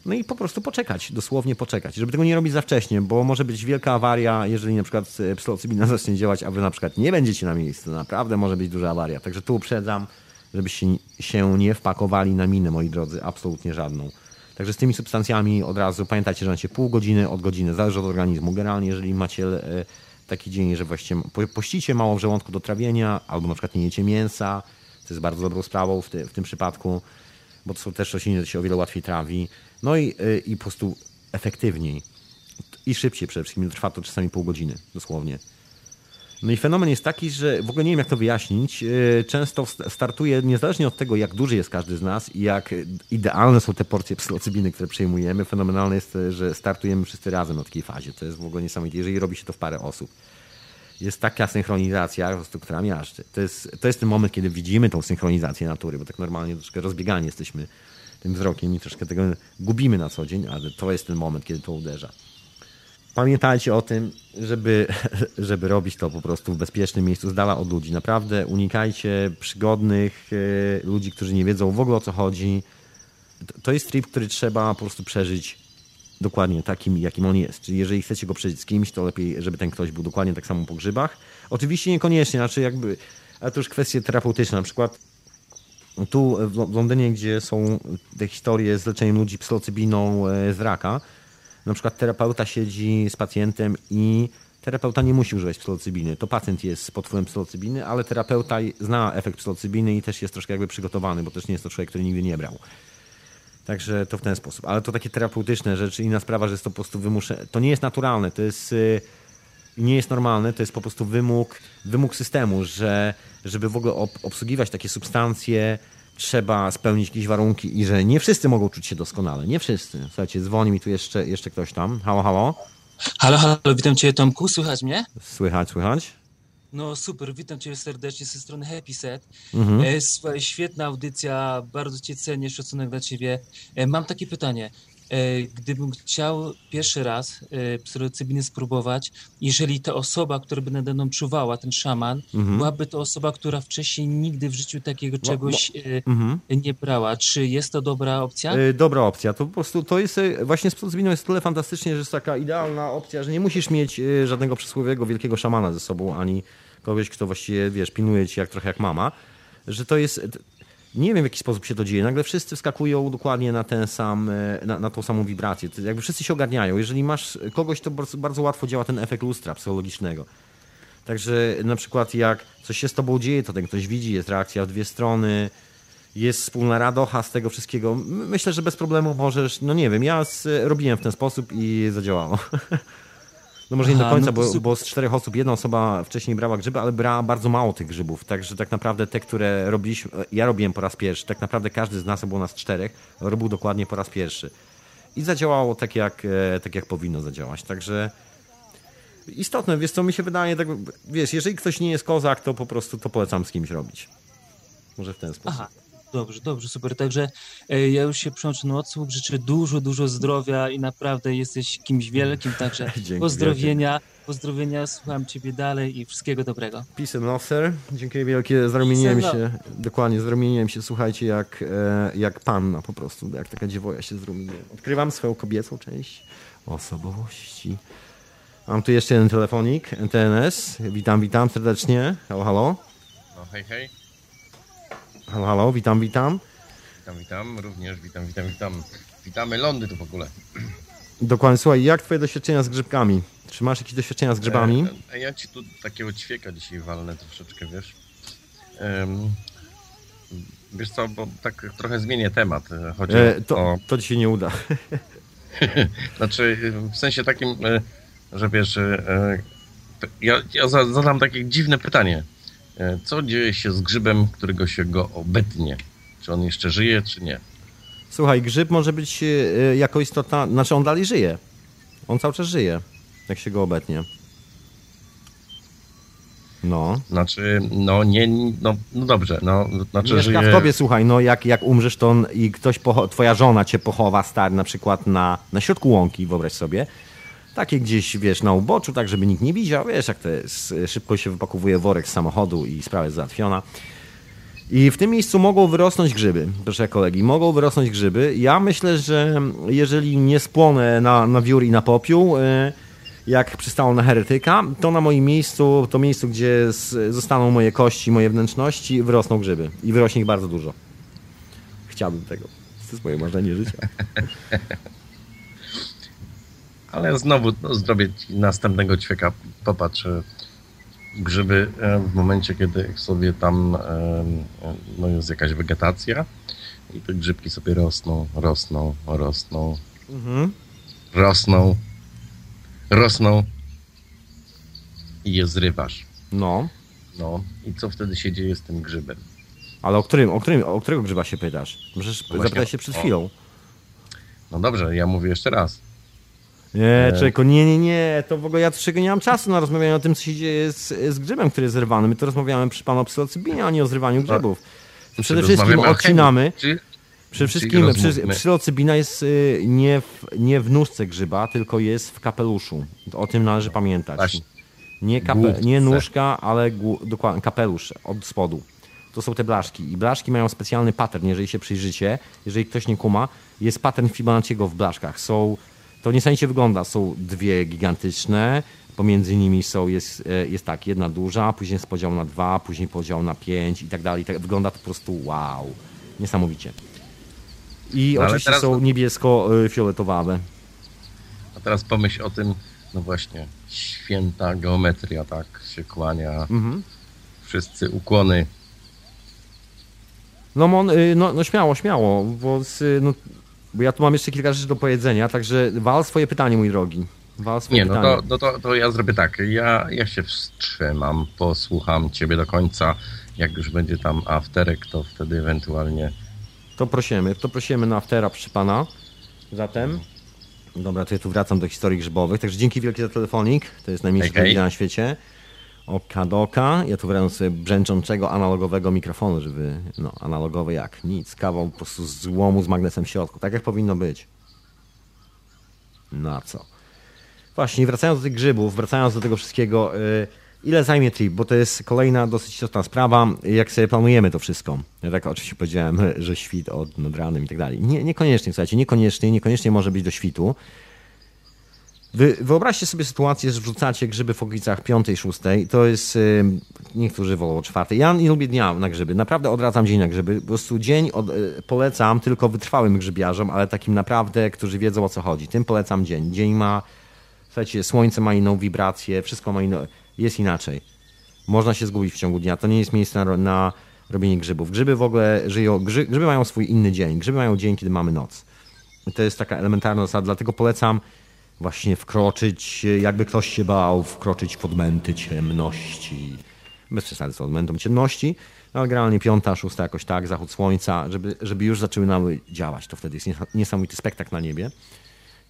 No i po prostu poczekać, dosłownie poczekać, żeby tego nie robić za wcześnie, bo może być wielka awaria, jeżeli na przykład y, psylocybina zacznie działać, a wy na przykład nie będziecie na miejscu. Naprawdę może być duża awaria. Także tu uprzedzam, żebyście się nie wpakowali na minę, moi drodzy, absolutnie żadną. Także z tymi substancjami od razu pamiętajcie, że macie pół godziny od godziny, zależy od organizmu. Generalnie, jeżeli macie e, taki dzień, że właściwie pościcie mało w żołądku do trawienia, albo na przykład nie jecie mięsa, to jest bardzo dobrą sprawą w, ty, w tym przypadku, bo to są też rośliny, to się o wiele łatwiej trawi. No i, e, i po prostu efektywniej i szybciej przede wszystkim. Trwa to czasami pół godziny, dosłownie. No i fenomen jest taki, że w ogóle nie wiem jak to wyjaśnić. E, często startuje, niezależnie od tego jak duży jest każdy z nas i jak idealne są te porcje psylocybiny, które przejmujemy, fenomenalne jest, że startujemy wszyscy razem na takiej fazie. To jest w ogóle niesamowite, jeżeli robi się to w parę osób. Jest taka synchronizacja, która miażdży. To jest, to jest ten moment, kiedy widzimy tą synchronizację natury, bo tak normalnie troszkę rozbiegani jesteśmy tym wzrokiem i troszkę tego gubimy na co dzień, ale to jest ten moment, kiedy to uderza pamiętajcie o tym, żeby, żeby robić to po prostu w bezpiecznym miejscu, z dala od ludzi. Naprawdę unikajcie przygodnych e, ludzi, którzy nie wiedzą w ogóle o co chodzi. To jest trip, który trzeba po prostu przeżyć dokładnie takim, jakim on jest. Czyli jeżeli chcecie go przeżyć z kimś, to lepiej, żeby ten ktoś był dokładnie tak samo po grzybach. Oczywiście niekoniecznie, znaczy jakby, ale to już kwestie terapeutyczne. Na przykład tu w Londynie, gdzie są te historie z leczeniem ludzi psylocybiną e, z raka, na przykład terapeuta siedzi z pacjentem i terapeuta nie musi używać psylocybiny. To pacjent jest pod wpływem psylocybiny, ale terapeuta zna efekt psylocybiny i też jest troszkę jakby przygotowany, bo też nie jest to człowiek, który nigdy nie brał. Także to w ten sposób. Ale to takie terapeutyczne rzeczy, inna sprawa, że jest to po prostu wymusze. To nie jest naturalne, to jest nie jest normalne, to jest po prostu wymóg, wymóg systemu, że żeby w ogóle obsługiwać takie substancje, trzeba spełnić jakieś warunki i że nie wszyscy mogą czuć się doskonale. Nie wszyscy. Słuchajcie, dzwoni mi tu jeszcze, jeszcze ktoś tam. Halo, halo. Halo, halo, witam Cię Tomku, słychać mnie? Słychać, słychać. No super, witam Cię serdecznie ze strony Happy Set. Mhm. E, słuchaj, świetna audycja, bardzo Cię cenię, szacunek dla Ciebie. E, mam takie pytanie. E, gdybym chciał pierwszy raz e, psylocybiny spróbować, jeżeli ta osoba, która by nade mną czuwała, ten szaman, mhm. byłaby to osoba, która wcześniej nigdy w życiu takiego czegoś no. Mhm. nie brała. Czy jest to dobra opcja? Dobra opcja. To po prostu to jest, właśnie z psylocybiną jest tyle fantastycznie, że jest taka idealna opcja, że nie musisz mieć żadnego przysłowiowego wielkiego szamana ze sobą, ani kogoś, kto właściwie, wiesz, pilnuje ci jak trochę jak mama, że to jest nie wiem w jaki sposób się to dzieje. Nagle wszyscy wskakują dokładnie na ten sam, e, na, na tą samą wibrację. Jakby wszyscy się ogarniają. Jeżeli masz kogoś, to bardzo, bardzo łatwo działa ten efekt lustra psychologicznego. Także na przykład jak coś się z tobą dzieje, to ten ktoś widzi, jest reakcja w dwie strony, jest wspólna radocha z tego wszystkiego. Myślę, że bez problemu możesz, no nie wiem, ja z, robiłem w ten sposób i zadziałało. No może nie do końca, no bo, bo, z czterech osób jedna osoba wcześniej brała grzyby, ale brała bardzo mało tych grzybów. Także tak naprawdę te, które robiliśmy, ja robiłem po raz pierwszy, tak naprawdę każdy z nas, było nas czterech, robił dokładnie po raz pierwszy. I zadziałało tak jak, e, tak, jak powinno zadziałać. Także istotne, wiesz co, mi się wydaje, tak, wiesz, jeżeli ktoś nie jest kozak, to po prostu to polecam z kimś robić. Może w ten sposób. Aha. Dobrze, dobrze, super. Także e, ja już się przyłączę na odsłuch. Życzę dużo, dużo zdrowia i naprawdę jesteś kimś wielkim. Także pozdrowienia, pozdrowienia, słucham Ciebie dalej i wszystkiego dobrego. Peace and love, sir. Dziękuję wielkie. Zarumieniłem się, dokładnie, zarumieniłem się, słuchajcie, jak, e, jak panna po prostu, jak taka dziewoja się zrumieniuje. Odkrywam swoją kobiecą część osobowości. Mam tu jeszcze jeden telefonik, NTNS. Witam, witam serdecznie. Halo, halo. No hej, hej. Halo, halo, witam, witam. Witam, witam, również witam, witam, witam. Witamy Lądy tu w ogóle. Dokładnie. Słuchaj, jak twoje doświadczenia z grzybkami? Czy masz jakieś doświadczenia z grzybami? E, ja ci tu takiego ćwieka dzisiaj walnę troszeczkę, wiesz. Um, wiesz co, bo tak trochę zmienię temat. E, chodzi e, to, o... to ci się nie uda. znaczy, w sensie takim, e, że wiesz, ja, ja zadam takie dziwne pytanie. Co dzieje się z grzybem, którego się go obetnie? Czy on jeszcze żyje, czy nie? Słuchaj, grzyb może być jako istota, znaczy on dalej żyje. On cały czas żyje, jak się go obetnie. No. Znaczy, no nie, no, no dobrze, no, znaczy, Mieszka żyje... w tobie, słuchaj, no jak, jak umrzesz, to on, i ktoś, pocho- twoja żona cię pochowa, stary, na przykład na, na środku łąki, wyobraź sobie, takie gdzieś, wiesz, na uboczu, tak, żeby nikt nie widział, wiesz, jak to jest, szybko się wypakowuje worek z samochodu i sprawa jest załatwiona. I w tym miejscu mogą wyrosnąć grzyby, proszę kolegi, mogą wyrosnąć grzyby. Ja myślę, że jeżeli nie spłonę na, na wiór i na popiół, yy, jak przystało na heretyka, to na moim miejscu, to miejscu, gdzie zostaną moje kości, moje wnętrzności, wyrosną grzyby. I wyrośnie ich bardzo dużo. Chciałbym tego. To jest moje marzenie życia. Ale znowu no, zrobię następnego ćwieka. Popatrz, e, grzyby e, w momencie, kiedy sobie tam e, no jest jakaś wegetacja i te grzybki sobie rosną, rosną, rosną, mhm. rosną, rosną i je zrywasz. No. No i co wtedy się dzieje z tym grzybem? Ale o którym, o którym, o którego grzyba się pytasz? Możesz no zapytać się przed o. chwilą. No dobrze, ja mówię jeszcze raz. Nie, człowieku, nie, nie, nie, to w ogóle ja troszeczkę nie mam czasu na rozmawianie o tym, co się dzieje z, z grzybem, który jest zrywany. My to rozmawiamy przy panu psylocybinie, a nie o zrywaniu grzybów. Przede wszystkim odcinamy... Przede wszystkim psylocybina jest y, nie w, nie w nóżce grzyba, tylko jest w kapeluszu. O tym należy pamiętać. Nie, kape, nie nóżka, ale dokładnie kapelusz od spodu. To są te blaszki. I blaszki mają specjalny pattern, jeżeli się przyjrzycie. Jeżeli ktoś nie kuma, jest pattern Fibonacciego w blaszkach. Są, to niesamowicie wygląda. Są dwie gigantyczne, pomiędzy nimi są, jest, e, jest tak, jedna duża, później jest podział na dwa, później podział na pięć i tak dalej. Tak wygląda to po prostu wow. Niesamowicie. I no, oczywiście teraz... są niebiesko-fioletowawe. A teraz pomyśl o tym, no właśnie, święta geometria, tak się kłania. Mhm. Wszyscy ukłony. No, mon, y, no, no śmiało, śmiało, bo, z, no, bo ja tu mam jeszcze kilka rzeczy do powiedzenia, także wal swoje pytanie, mój drogi. Wal swoje Nie, no, to, no to, to ja zrobię tak. Ja, ja się wstrzymam, posłucham ciebie do końca. Jak już będzie tam afterek, to wtedy ewentualnie to prosimy, to prosimy na aftera przy pana. Zatem, dobra, to ja tu wracam do historii grzybowych. Także dzięki wielkie za telefonik. To jest najmniejszy okay. na świecie. Okadoka. Ja tu sobie brzęczącego analogowego mikrofonu, żeby, no, analogowy jak nic. Kawał po prostu złomu z magnesem w środku. Tak jak powinno być. Na co? Właśnie, wracając do tych grzybów, wracając do tego wszystkiego, yy, Ile zajmie trip? Bo to jest kolejna dosyć istotna sprawa, jak sobie planujemy to wszystko. Ja tak oczywiście powiedziałem, że świt od nad ranem i tak dalej. Nie, niekoniecznie, słuchajcie, niekoniecznie, niekoniecznie może być do świtu. Wy, wyobraźcie sobie sytuację, że wrzucacie grzyby w okolicach 5-6. To jest. Yy, niektórzy wolą 4. Ja nie lubię dnia na grzyby. Naprawdę odradzam dzień na grzyby. Po prostu dzień od, yy, polecam tylko wytrwałym grzybiarzom, ale takim naprawdę, którzy wiedzą o co chodzi. Tym polecam dzień. Dzień ma. Słuchajcie, słońce ma inną wibrację, wszystko ma inną jest inaczej. Można się zgubić w ciągu dnia. To nie jest miejsce na, na robienie grzybów. Grzyby w ogóle żyją, grzy, grzyby mają swój inny dzień. Grzyby mają dzień, kiedy mamy noc. I to jest taka elementarna zasada, dlatego polecam właśnie wkroczyć, jakby ktoś się bał, wkroczyć w odmęty ciemności. Bez przesady z odmętą ciemności, no, ale generalnie piąta, szósta jakoś tak, zachód słońca, żeby, żeby już zaczynały działać. To wtedy jest niesamowity spektakl na niebie.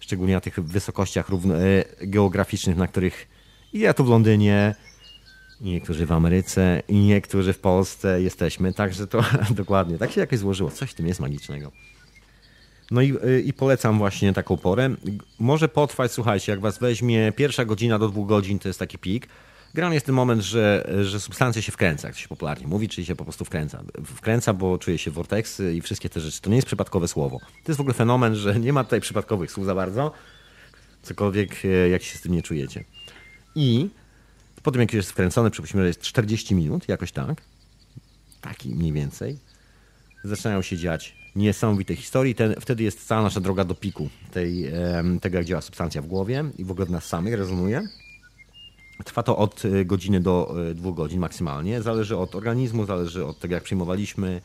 Szczególnie na tych wysokościach równo, e, geograficznych, na których ja tu w Londynie, i niektórzy w Ameryce, i niektórzy w Polsce jesteśmy, także to dokładnie, tak się jakoś złożyło, coś w tym jest magicznego. No i, y, i polecam właśnie taką porę. Może potrwać, słuchajcie, jak was weźmie pierwsza godzina do dwóch godzin, to jest taki pik. Gran jest ten moment, że, że substancja się wkręca, jak to się popularnie mówi, czyli się po prostu wkręca. Wkręca, bo czuje się vorteksy i wszystkie te rzeczy. To nie jest przypadkowe słowo. To jest w ogóle fenomen, że nie ma tutaj przypadkowych słów za bardzo, cokolwiek e, jak się z tym nie czujecie. I po tym, jak jest wkręcony, przypuśćmy, że jest 40 minut, jakoś tak, taki mniej więcej, zaczynają się dziać niesamowitej historii. Ten, wtedy jest cała nasza droga do piku, tej, tego jak działa substancja w głowie i w ogóle w nas samych rezonuje. Trwa to od e, godziny do e, dwóch godzin maksymalnie. Zależy od organizmu, zależy od tego, jak przyjmowaliśmy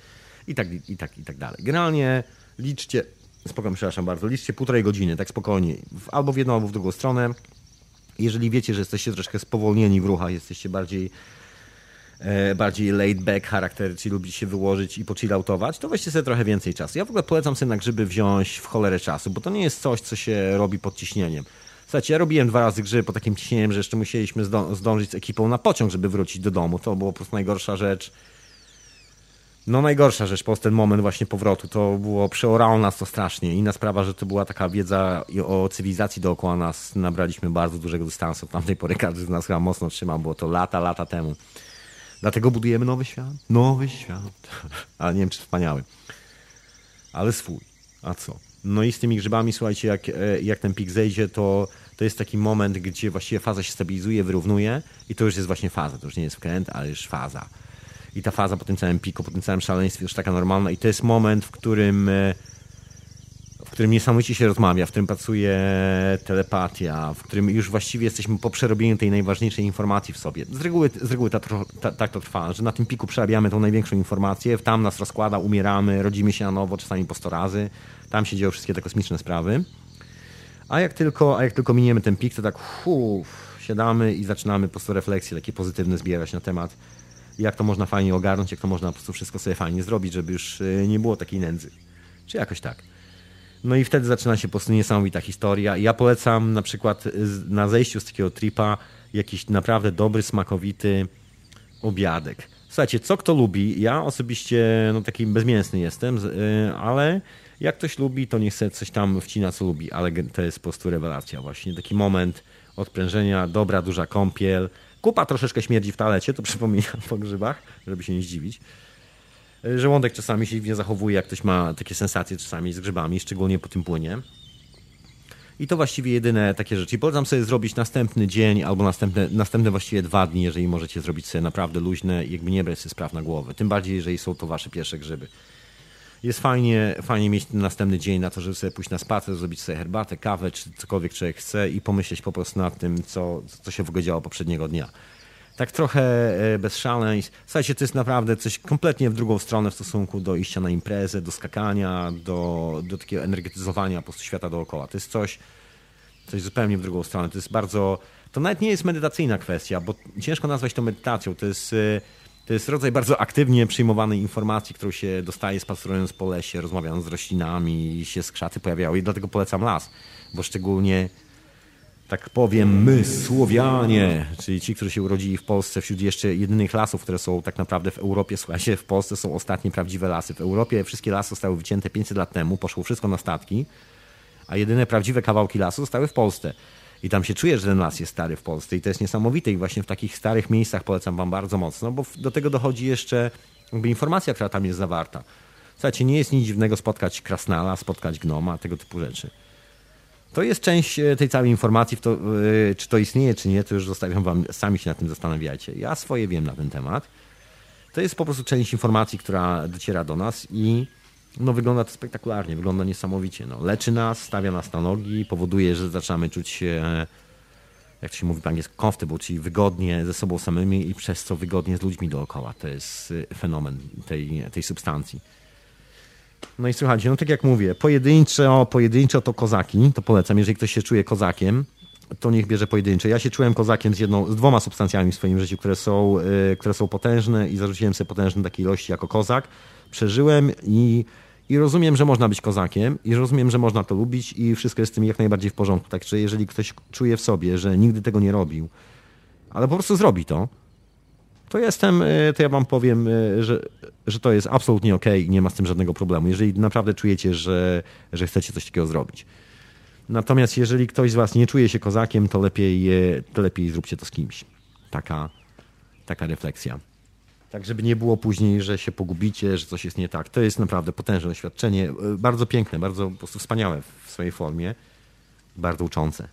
i tak, i tak, i tak dalej. Generalnie liczcie, spokojnie, przepraszam bardzo, liczcie półtorej godziny, tak spokojnie, albo w jedną, albo w drugą stronę. Jeżeli wiecie, że jesteście troszkę spowolnieni w ruchach, jesteście bardziej bardziej laid back charakter, czyli lubicie się wyłożyć i pochilloutować, to weźcie sobie trochę więcej czasu. Ja w ogóle polecam sobie na grzyby wziąć w cholerę czasu, bo to nie jest coś, co się robi pod ciśnieniem. Słuchajcie, ja robiłem dwa razy grzyby po takim ciśnieniem, że jeszcze musieliśmy zdążyć z ekipą na pociąg, żeby wrócić do domu. To było po prostu najgorsza rzecz. No najgorsza rzecz po ten moment właśnie powrotu, to było, przeorało nas to strasznie. Inna sprawa, że to była taka wiedza o cywilizacji dookoła nas. Nabraliśmy bardzo dużego dystansu. Od tamtej pory każdy z nas chyba mocno trzymał, było to lata, lata temu. Dlatego budujemy nowy świat. Nowy świat. Ale nie wiem, czy wspaniały. Ale swój. A co? No i z tymi grzybami, słuchajcie, jak, e, jak ten pik zejdzie, to, to jest taki moment, gdzie właściwie faza się stabilizuje, wyrównuje i to już jest właśnie faza. To już nie jest wkręt, ale już faza. I ta faza po tym całym piku, po tym całym szaleństwie już taka normalna i to jest moment, w którym e, którym niesamowicie się rozmawia, w którym pracuje telepatia, w którym już właściwie jesteśmy po przerobieniu tej najważniejszej informacji w sobie. Z reguły, z reguły ta, ta, tak to trwa, że na tym piku przerabiamy tą największą informację, tam nas rozkłada, umieramy, rodzimy się na nowo, czasami po 100 razy. Tam się dzieją wszystkie te kosmiczne sprawy. A jak tylko, a jak tylko miniemy ten pik, to tak uff, siadamy i zaczynamy po prostu refleksje takie pozytywne zbierać na temat, jak to można fajnie ogarnąć, jak to można po prostu wszystko sobie fajnie zrobić, żeby już y, nie było takiej nędzy. Czy jakoś tak. No i wtedy zaczyna się po prostu niesamowita historia. Ja polecam na przykład na zejściu z takiego tripa jakiś naprawdę dobry, smakowity obiadek. Słuchajcie, co kto lubi, ja osobiście no, taki bezmięsny jestem, y, ale jak ktoś lubi, to niech sobie coś tam wcina, co lubi, ale to jest po prostu rewelacja właśnie. Taki moment odprężenia, dobra, duża kąpiel. Kupa troszeczkę śmierdzi w talecie, to przypominam po grzybach, żeby się nie zdziwić. Żołądek czasami się dziwnie zachowuje, jak ktoś ma takie sensacje czasami z grzybami, szczególnie po tym płynie. I to właściwie jedyne takie rzeczy. I polecam sobie zrobić następny dzień albo następne, następne właściwie dwa dni, jeżeli możecie zrobić sobie naprawdę luźne i jakby nie brać sobie spraw na głowę. Tym bardziej, jeżeli są to wasze pierwsze grzyby. Jest fajnie, fajnie mieć ten następny dzień na to, żeby sobie pójść na spacer, zrobić sobie herbatę, kawę, czy cokolwiek człowiek chce i pomyśleć po prostu nad tym, co, co się w ogóle działo poprzedniego dnia. Tak trochę e, bez szaleństw. Słuchajcie, to jest naprawdę coś kompletnie w drugą stronę w stosunku do iścia na imprezę, do skakania, do, do takiego energetyzowania po prostu świata dookoła. To jest coś, coś zupełnie w drugą stronę. To jest bardzo... To nawet nie jest medytacyjna kwestia, bo ciężko nazwać to medytacją. To jest e, to jest rodzaj bardzo aktywnie przyjmowanej informacji, którą się dostaje spacerując po lesie, rozmawiając z roślinami, się skrzaty pojawiały i dlatego polecam las, bo szczególnie tak powiem, my, Słowianie, czyli ci, którzy się urodzili w Polsce wśród jeszcze jedynych lasów, które są tak naprawdę w Europie, słuchajcie, w Polsce są ostatnie prawdziwe lasy. W Europie wszystkie lasy zostały wycięte 500 lat temu, poszło wszystko na statki, a jedyne prawdziwe kawałki lasu zostały w Polsce. I tam się czuje, że ten las jest stary w Polsce i to jest niesamowite i właśnie w takich starych miejscach polecam wam bardzo mocno, bo do tego dochodzi jeszcze jakby informacja, która tam jest zawarta. Słuchajcie, nie jest nic dziwnego spotkać krasnala, spotkać gnoma, tego typu rzeczy. To jest część e, tej całej informacji, to, yy, czy to istnieje, czy nie, to już zostawiam wam, sami się nad tym zastanawiajcie. Ja swoje wiem na ten temat. To jest po prostu część informacji, która dociera do nas i no wygląda to spektakularnie, wygląda niesamowicie. No, leczy nas, stawia nas na nogi, powoduje, że zaczynamy czuć się, jak to się mówi po angielsku, comfortable, czyli wygodnie ze sobą samymi i przez co wygodnie z ludźmi dookoła. To jest y, fenomen tej, tej substancji. No i słuchajcie, no tak jak mówię, pojedynczo, pojedynczo to kozaki, to polecam, jeżeli ktoś się czuje kozakiem, to niech bierze pojedyncze. Ja się czułem kozakiem z, jedną, z dwoma substancjami w swoim życiu, które są, yy, które są potężne i zarzuciłem sobie potężne takiej ilości jako kozak. Przeżyłem i i rozumiem, że można być kozakiem, i rozumiem, że można to lubić, i wszystko jest z tym jak najbardziej w porządku. Także jeżeli ktoś czuje w sobie, że nigdy tego nie robił, ale po prostu zrobi to, to jestem, e, to ja wam powiem, e, że, że to jest absolutnie ok i nie ma z tym żadnego problemu. Jeżeli naprawdę czujecie, że, że chcecie coś takiego zrobić. Natomiast jeżeli ktoś z was nie czuje się kozakiem, to lepiej, e, to lepiej zróbcie to z kimś. Taka, taka refleksja. Tak, żeby nie było później, że się pogubicie, że coś jest nie tak. To jest naprawdę potężne doświadczenie. E, bardzo piękne, bardzo po prostu wspaniałe w swojej formie. Bardzo uczące.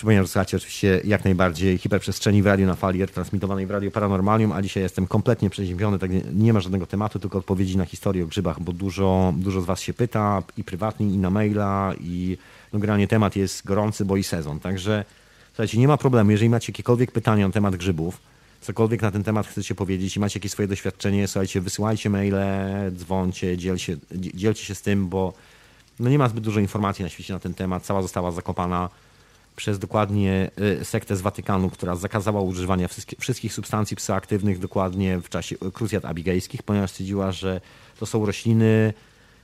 Przypominam, że słuchacie oczywiście jak najbardziej hiperprzestrzeni w radiu na fali transmitowanej w radiu Paranormalium, a dzisiaj jestem kompletnie przeziębiony, tak nie, ma żadnego tematu, tylko odpowiedzi na historię o grzybach, bo dużo, dużo z was się pyta i prywatnie, i na maila, i no generalnie temat jest gorący, bo i sezon. Także słuchajcie, nie ma problemu, jeżeli macie jakiekolwiek pytania na temat grzybów, cokolwiek na ten temat chcecie powiedzieć i macie jakieś swoje doświadczenie, słuchajcie, wysyłajcie maile, dzwoncie, dzielcie, dzielcie się z tym, bo no nie ma zbyt dużo informacji na świecie na ten temat. Cała została zakopana przez dokładnie y, sektę z Watykanu, która zakazała używania wszystkich substancji psychoaktywnych dokładnie w czasie kruzjat abigejskich, ponieważ stwierdziła, że to są rośliny,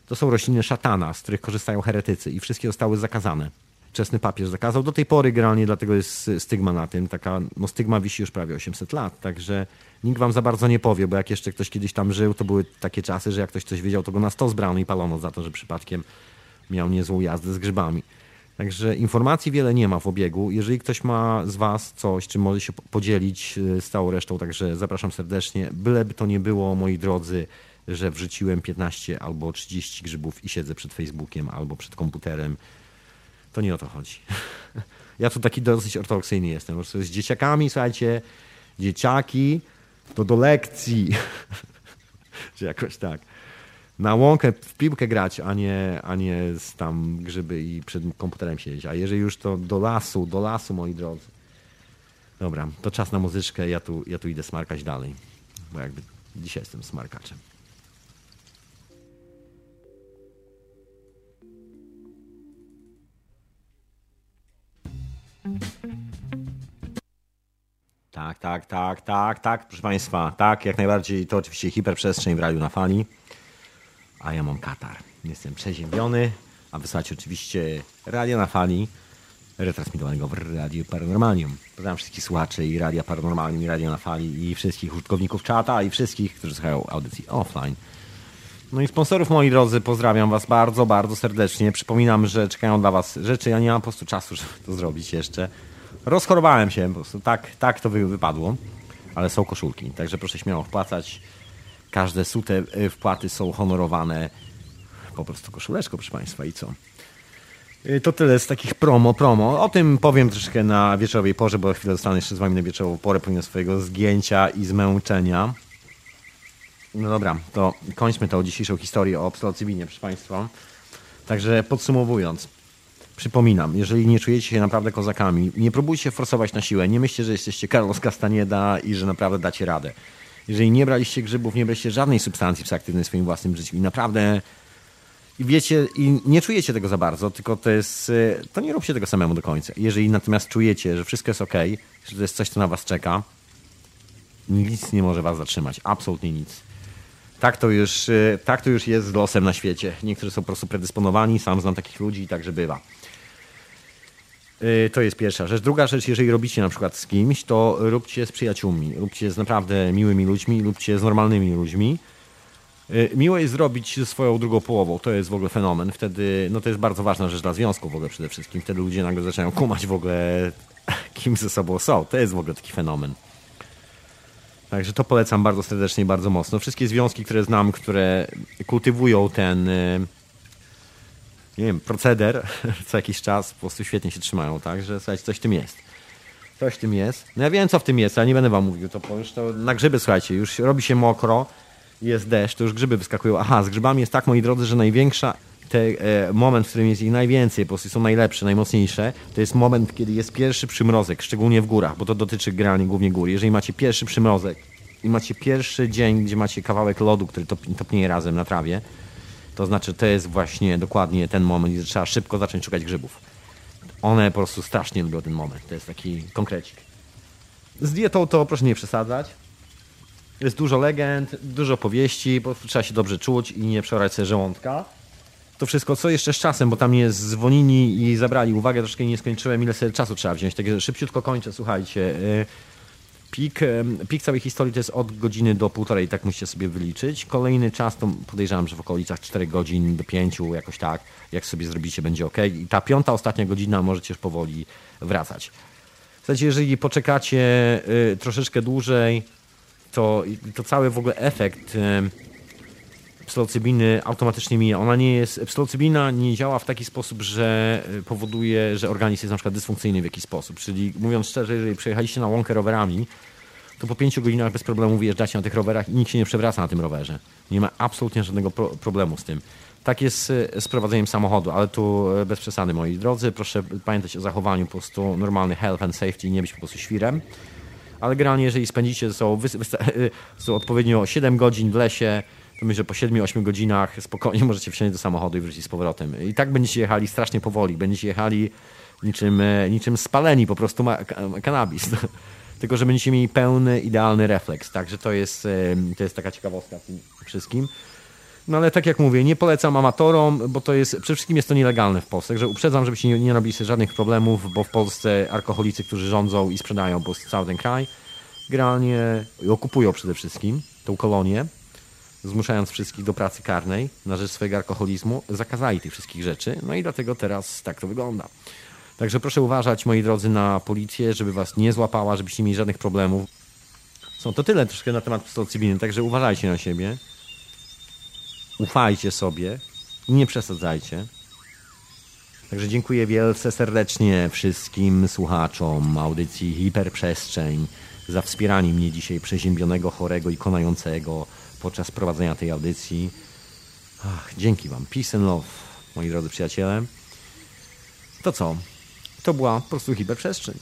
to są rośliny szatana, z których korzystają heretycy i wszystkie zostały zakazane. Wczesny papież zakazał. Do tej pory generalnie dlatego jest stygma na tym. Taka no, stygma wisi już prawie 800 lat, także nikt wam za bardzo nie powie, bo jak jeszcze ktoś kiedyś tam żył, to były takie czasy, że jak ktoś coś wiedział, to go na sto zbrano i palono za to, że przypadkiem miał niezłą jazdę z grzybami. Także informacji wiele nie ma w obiegu. Jeżeli ktoś ma z Was coś, czym może się podzielić y, z całą resztą, także zapraszam serdecznie. Byleby to nie było, moi drodzy, że wrzuciłem 15 albo 30 grzybów i siedzę przed Facebookiem albo przed komputerem. To nie o to chodzi. Ja tu taki dosyć ortodoksyjny jestem. Z dzieciakami, słuchajcie, dzieciaki to do lekcji. Czy jakoś tak na łąkę w piłkę grać, a nie, a nie tam grzyby i przed komputerem siedzieć. A jeżeli już to do lasu, do lasu, moi drodzy. Dobra, to czas na muzyczkę, ja tu, ja tu idę smarkać dalej, bo jakby dzisiaj jestem smarkaczem. Tak, tak, tak, tak, tak, proszę Państwa, tak, jak najbardziej to oczywiście hiperprzestrzeń w radiu na fali a ja mam katar. Jestem przeziębiony, a wysłać oczywiście radio na fali, retransmitowanego w Radiu Paranormalium. Pozdrawiam wszystkich słuchaczy i Radia Paranormalium, i Radio na Fali, i wszystkich użytkowników czata, i wszystkich, którzy słuchają audycji offline. No i sponsorów, moi drodzy, pozdrawiam Was bardzo, bardzo serdecznie. Przypominam, że czekają dla Was rzeczy. Ja nie mam po prostu czasu, żeby to zrobić jeszcze. Rozchorowałem się, po prostu tak, tak to wypadło, ale są koszulki, także proszę śmiało wpłacać. Każde sute y, wpłaty są honorowane po prostu koszuleczką, proszę Państwa, i co? Y, to tyle z takich promo, promo. O tym powiem troszkę na wieczorowej porze, bo chwilę zostanę jeszcze z Wami na wieczorową porę, pomimo swojego zgięcia i zmęczenia. No dobra, to kończmy tą dzisiejszą historię o psylocybinie, proszę Państwa. Także podsumowując, przypominam, jeżeli nie czujecie się naprawdę kozakami, nie próbujcie forsować na siłę, nie myślcie, że jesteście Carlos Castaneda i że naprawdę dacie radę jeżeli nie braliście grzybów, nie braliście żadnej substancji psychoaktywnej w swoim własnym życiu i naprawdę wiecie, i nie czujecie tego za bardzo, tylko to jest, y, to nie róbcie tego samemu do końca. Jeżeli natomiast czujecie, że wszystko jest ok, że to jest coś, co na was czeka, nic nie może was zatrzymać. Absolutnie nic. Tak to już, y, tak to już jest z losem na świecie. Niektórzy są po prostu predysponowani, sam znam takich ludzi i tak, że bywa. Y, to jest pierwsza rzecz. Druga rzecz, jeżeli robicie na przykład z kimś, to róbcie z przyjaciółmi, róbcie z naprawdę miłymi ludźmi, róbcie z normalnymi ludźmi. Y, miło jest zrobić ze swoją drugą połową, to jest w ogóle fenomen. Wtedy, no to jest bardzo ważna rzecz dla związku w ogóle przede wszystkim. Wtedy ludzie nagle zaczynają kumać w ogóle, kim ze sobą są. To jest w ogóle taki fenomen. Także to polecam bardzo serdecznie i bardzo mocno. Wszystkie związki, które znam, które kultywują ten y, nie wiem, proceder co jakiś czas po prostu świetnie się trzymają, tak? Że słuchajcie, coś w tym jest. Coś w tym jest. No ja wiem, co w tym jest, ale nie będę wam mówił, to już to na grzyby, słuchajcie, już robi się mokro, jest deszcz, to już grzyby wyskakują. Aha, z grzybami jest tak, moi drodzy, że największa te, e, moment, w którym jest ich najwięcej, po prostu są najlepsze, najmocniejsze, to jest moment, kiedy jest pierwszy przymrozek, szczególnie w górach, bo to dotyczy generalnie głównie gór. Jeżeli macie pierwszy przymrozek i macie pierwszy dzień, gdzie macie kawałek lodu, który top, topnieje razem na trawie, to znaczy, to jest właśnie dokładnie ten moment, gdzie trzeba szybko zacząć szukać grzybów. One po prostu strasznie lubią ten moment. To jest taki konkrecik. Z dietą to proszę nie przesadzać. Jest dużo legend, dużo powieści, bo trzeba się dobrze czuć i nie przeorać sobie żołądka. To wszystko, co jeszcze z czasem, bo tam mnie dzwonili i zabrali uwagę, troszkę nie skończyłem, ile sobie czasu trzeba wziąć. Także szybciutko kończę, słuchajcie. Y, Pik, pik całej historii to jest od godziny do półtorej, tak musicie sobie wyliczyć. Kolejny czas to podejrzewam, że w okolicach 4 godzin do 5, jakoś tak, jak sobie zrobicie, będzie ok. I ta piąta, ostatnia godzina możecie już powoli wracać. Słuchajcie, jeżeli poczekacie y, troszeczkę dłużej, to, to cały w ogóle efekt psylocybiny automatycznie mija. Ona nie jest, psylocybina nie działa w taki sposób, że y, powoduje, że organizm jest na przykład dysfunkcyjny w jakiś sposób. Czyli mówiąc szczerze, jeżeli przejechaliście na łąkę rowerami, to po pięciu godzinach bez problemu wyjeżdżacie na tych rowerach i nikt się nie przewraca na tym rowerze. Nie ma absolutnie żadnego pro problemu z tym. Tak jest z prowadzeniem samochodu, ale tu bez przesady, moi drodzy. Proszę pamiętać o zachowaniu po prostu normalny health and safety, nie być po prostu świrem. Ale generalnie, jeżeli spędzicie są, są odpowiednio 7 godzin w lesie, to myślę, że po 7-8 godzinach spokojnie możecie wsiąść do samochodu i wrócić z powrotem. I tak będziecie jechali strasznie powoli, będziecie jechali niczym, niczym spaleni po prostu kanabis. Tylko, że będziecie mieli pełny, idealny refleks. Także to jest, to jest taka ciekawostka tym wszystkim. No ale tak jak mówię, nie polecam amatorom, bo to jest, przede wszystkim jest to nielegalne w Polsce, że uprzedzam, żebyście nie, nie robili sobie żadnych problemów, bo w Polsce alkoholicy, którzy rządzą i sprzedają po cały ten kraj, generalnie okupują przede wszystkim tą kolonię, zmuszając wszystkich do pracy karnej na rzecz swojego alkoholizmu, zakazali tych wszystkich rzeczy, no i dlatego teraz tak to wygląda. Także proszę uważać, moi drodzy, na policję, żeby was nie złapała, żebyście nie mieli żadnych problemów. Są to tyle troszkę na temat psylocybiny, także uważajcie na siebie. Ufajcie sobie i nie przesadzajcie. Także dziękuję wielce serdecznie wszystkim słuchaczom audycji Hiperprzestrzeń za wspieranie mnie dzisiaj przeziębionego, chorego i konającego podczas prowadzenia tej audycji. Ach, dzięki Wam. Peace and love, moi drodzy przyjaciele. To co? To była po prostu hiperprzestrzeń.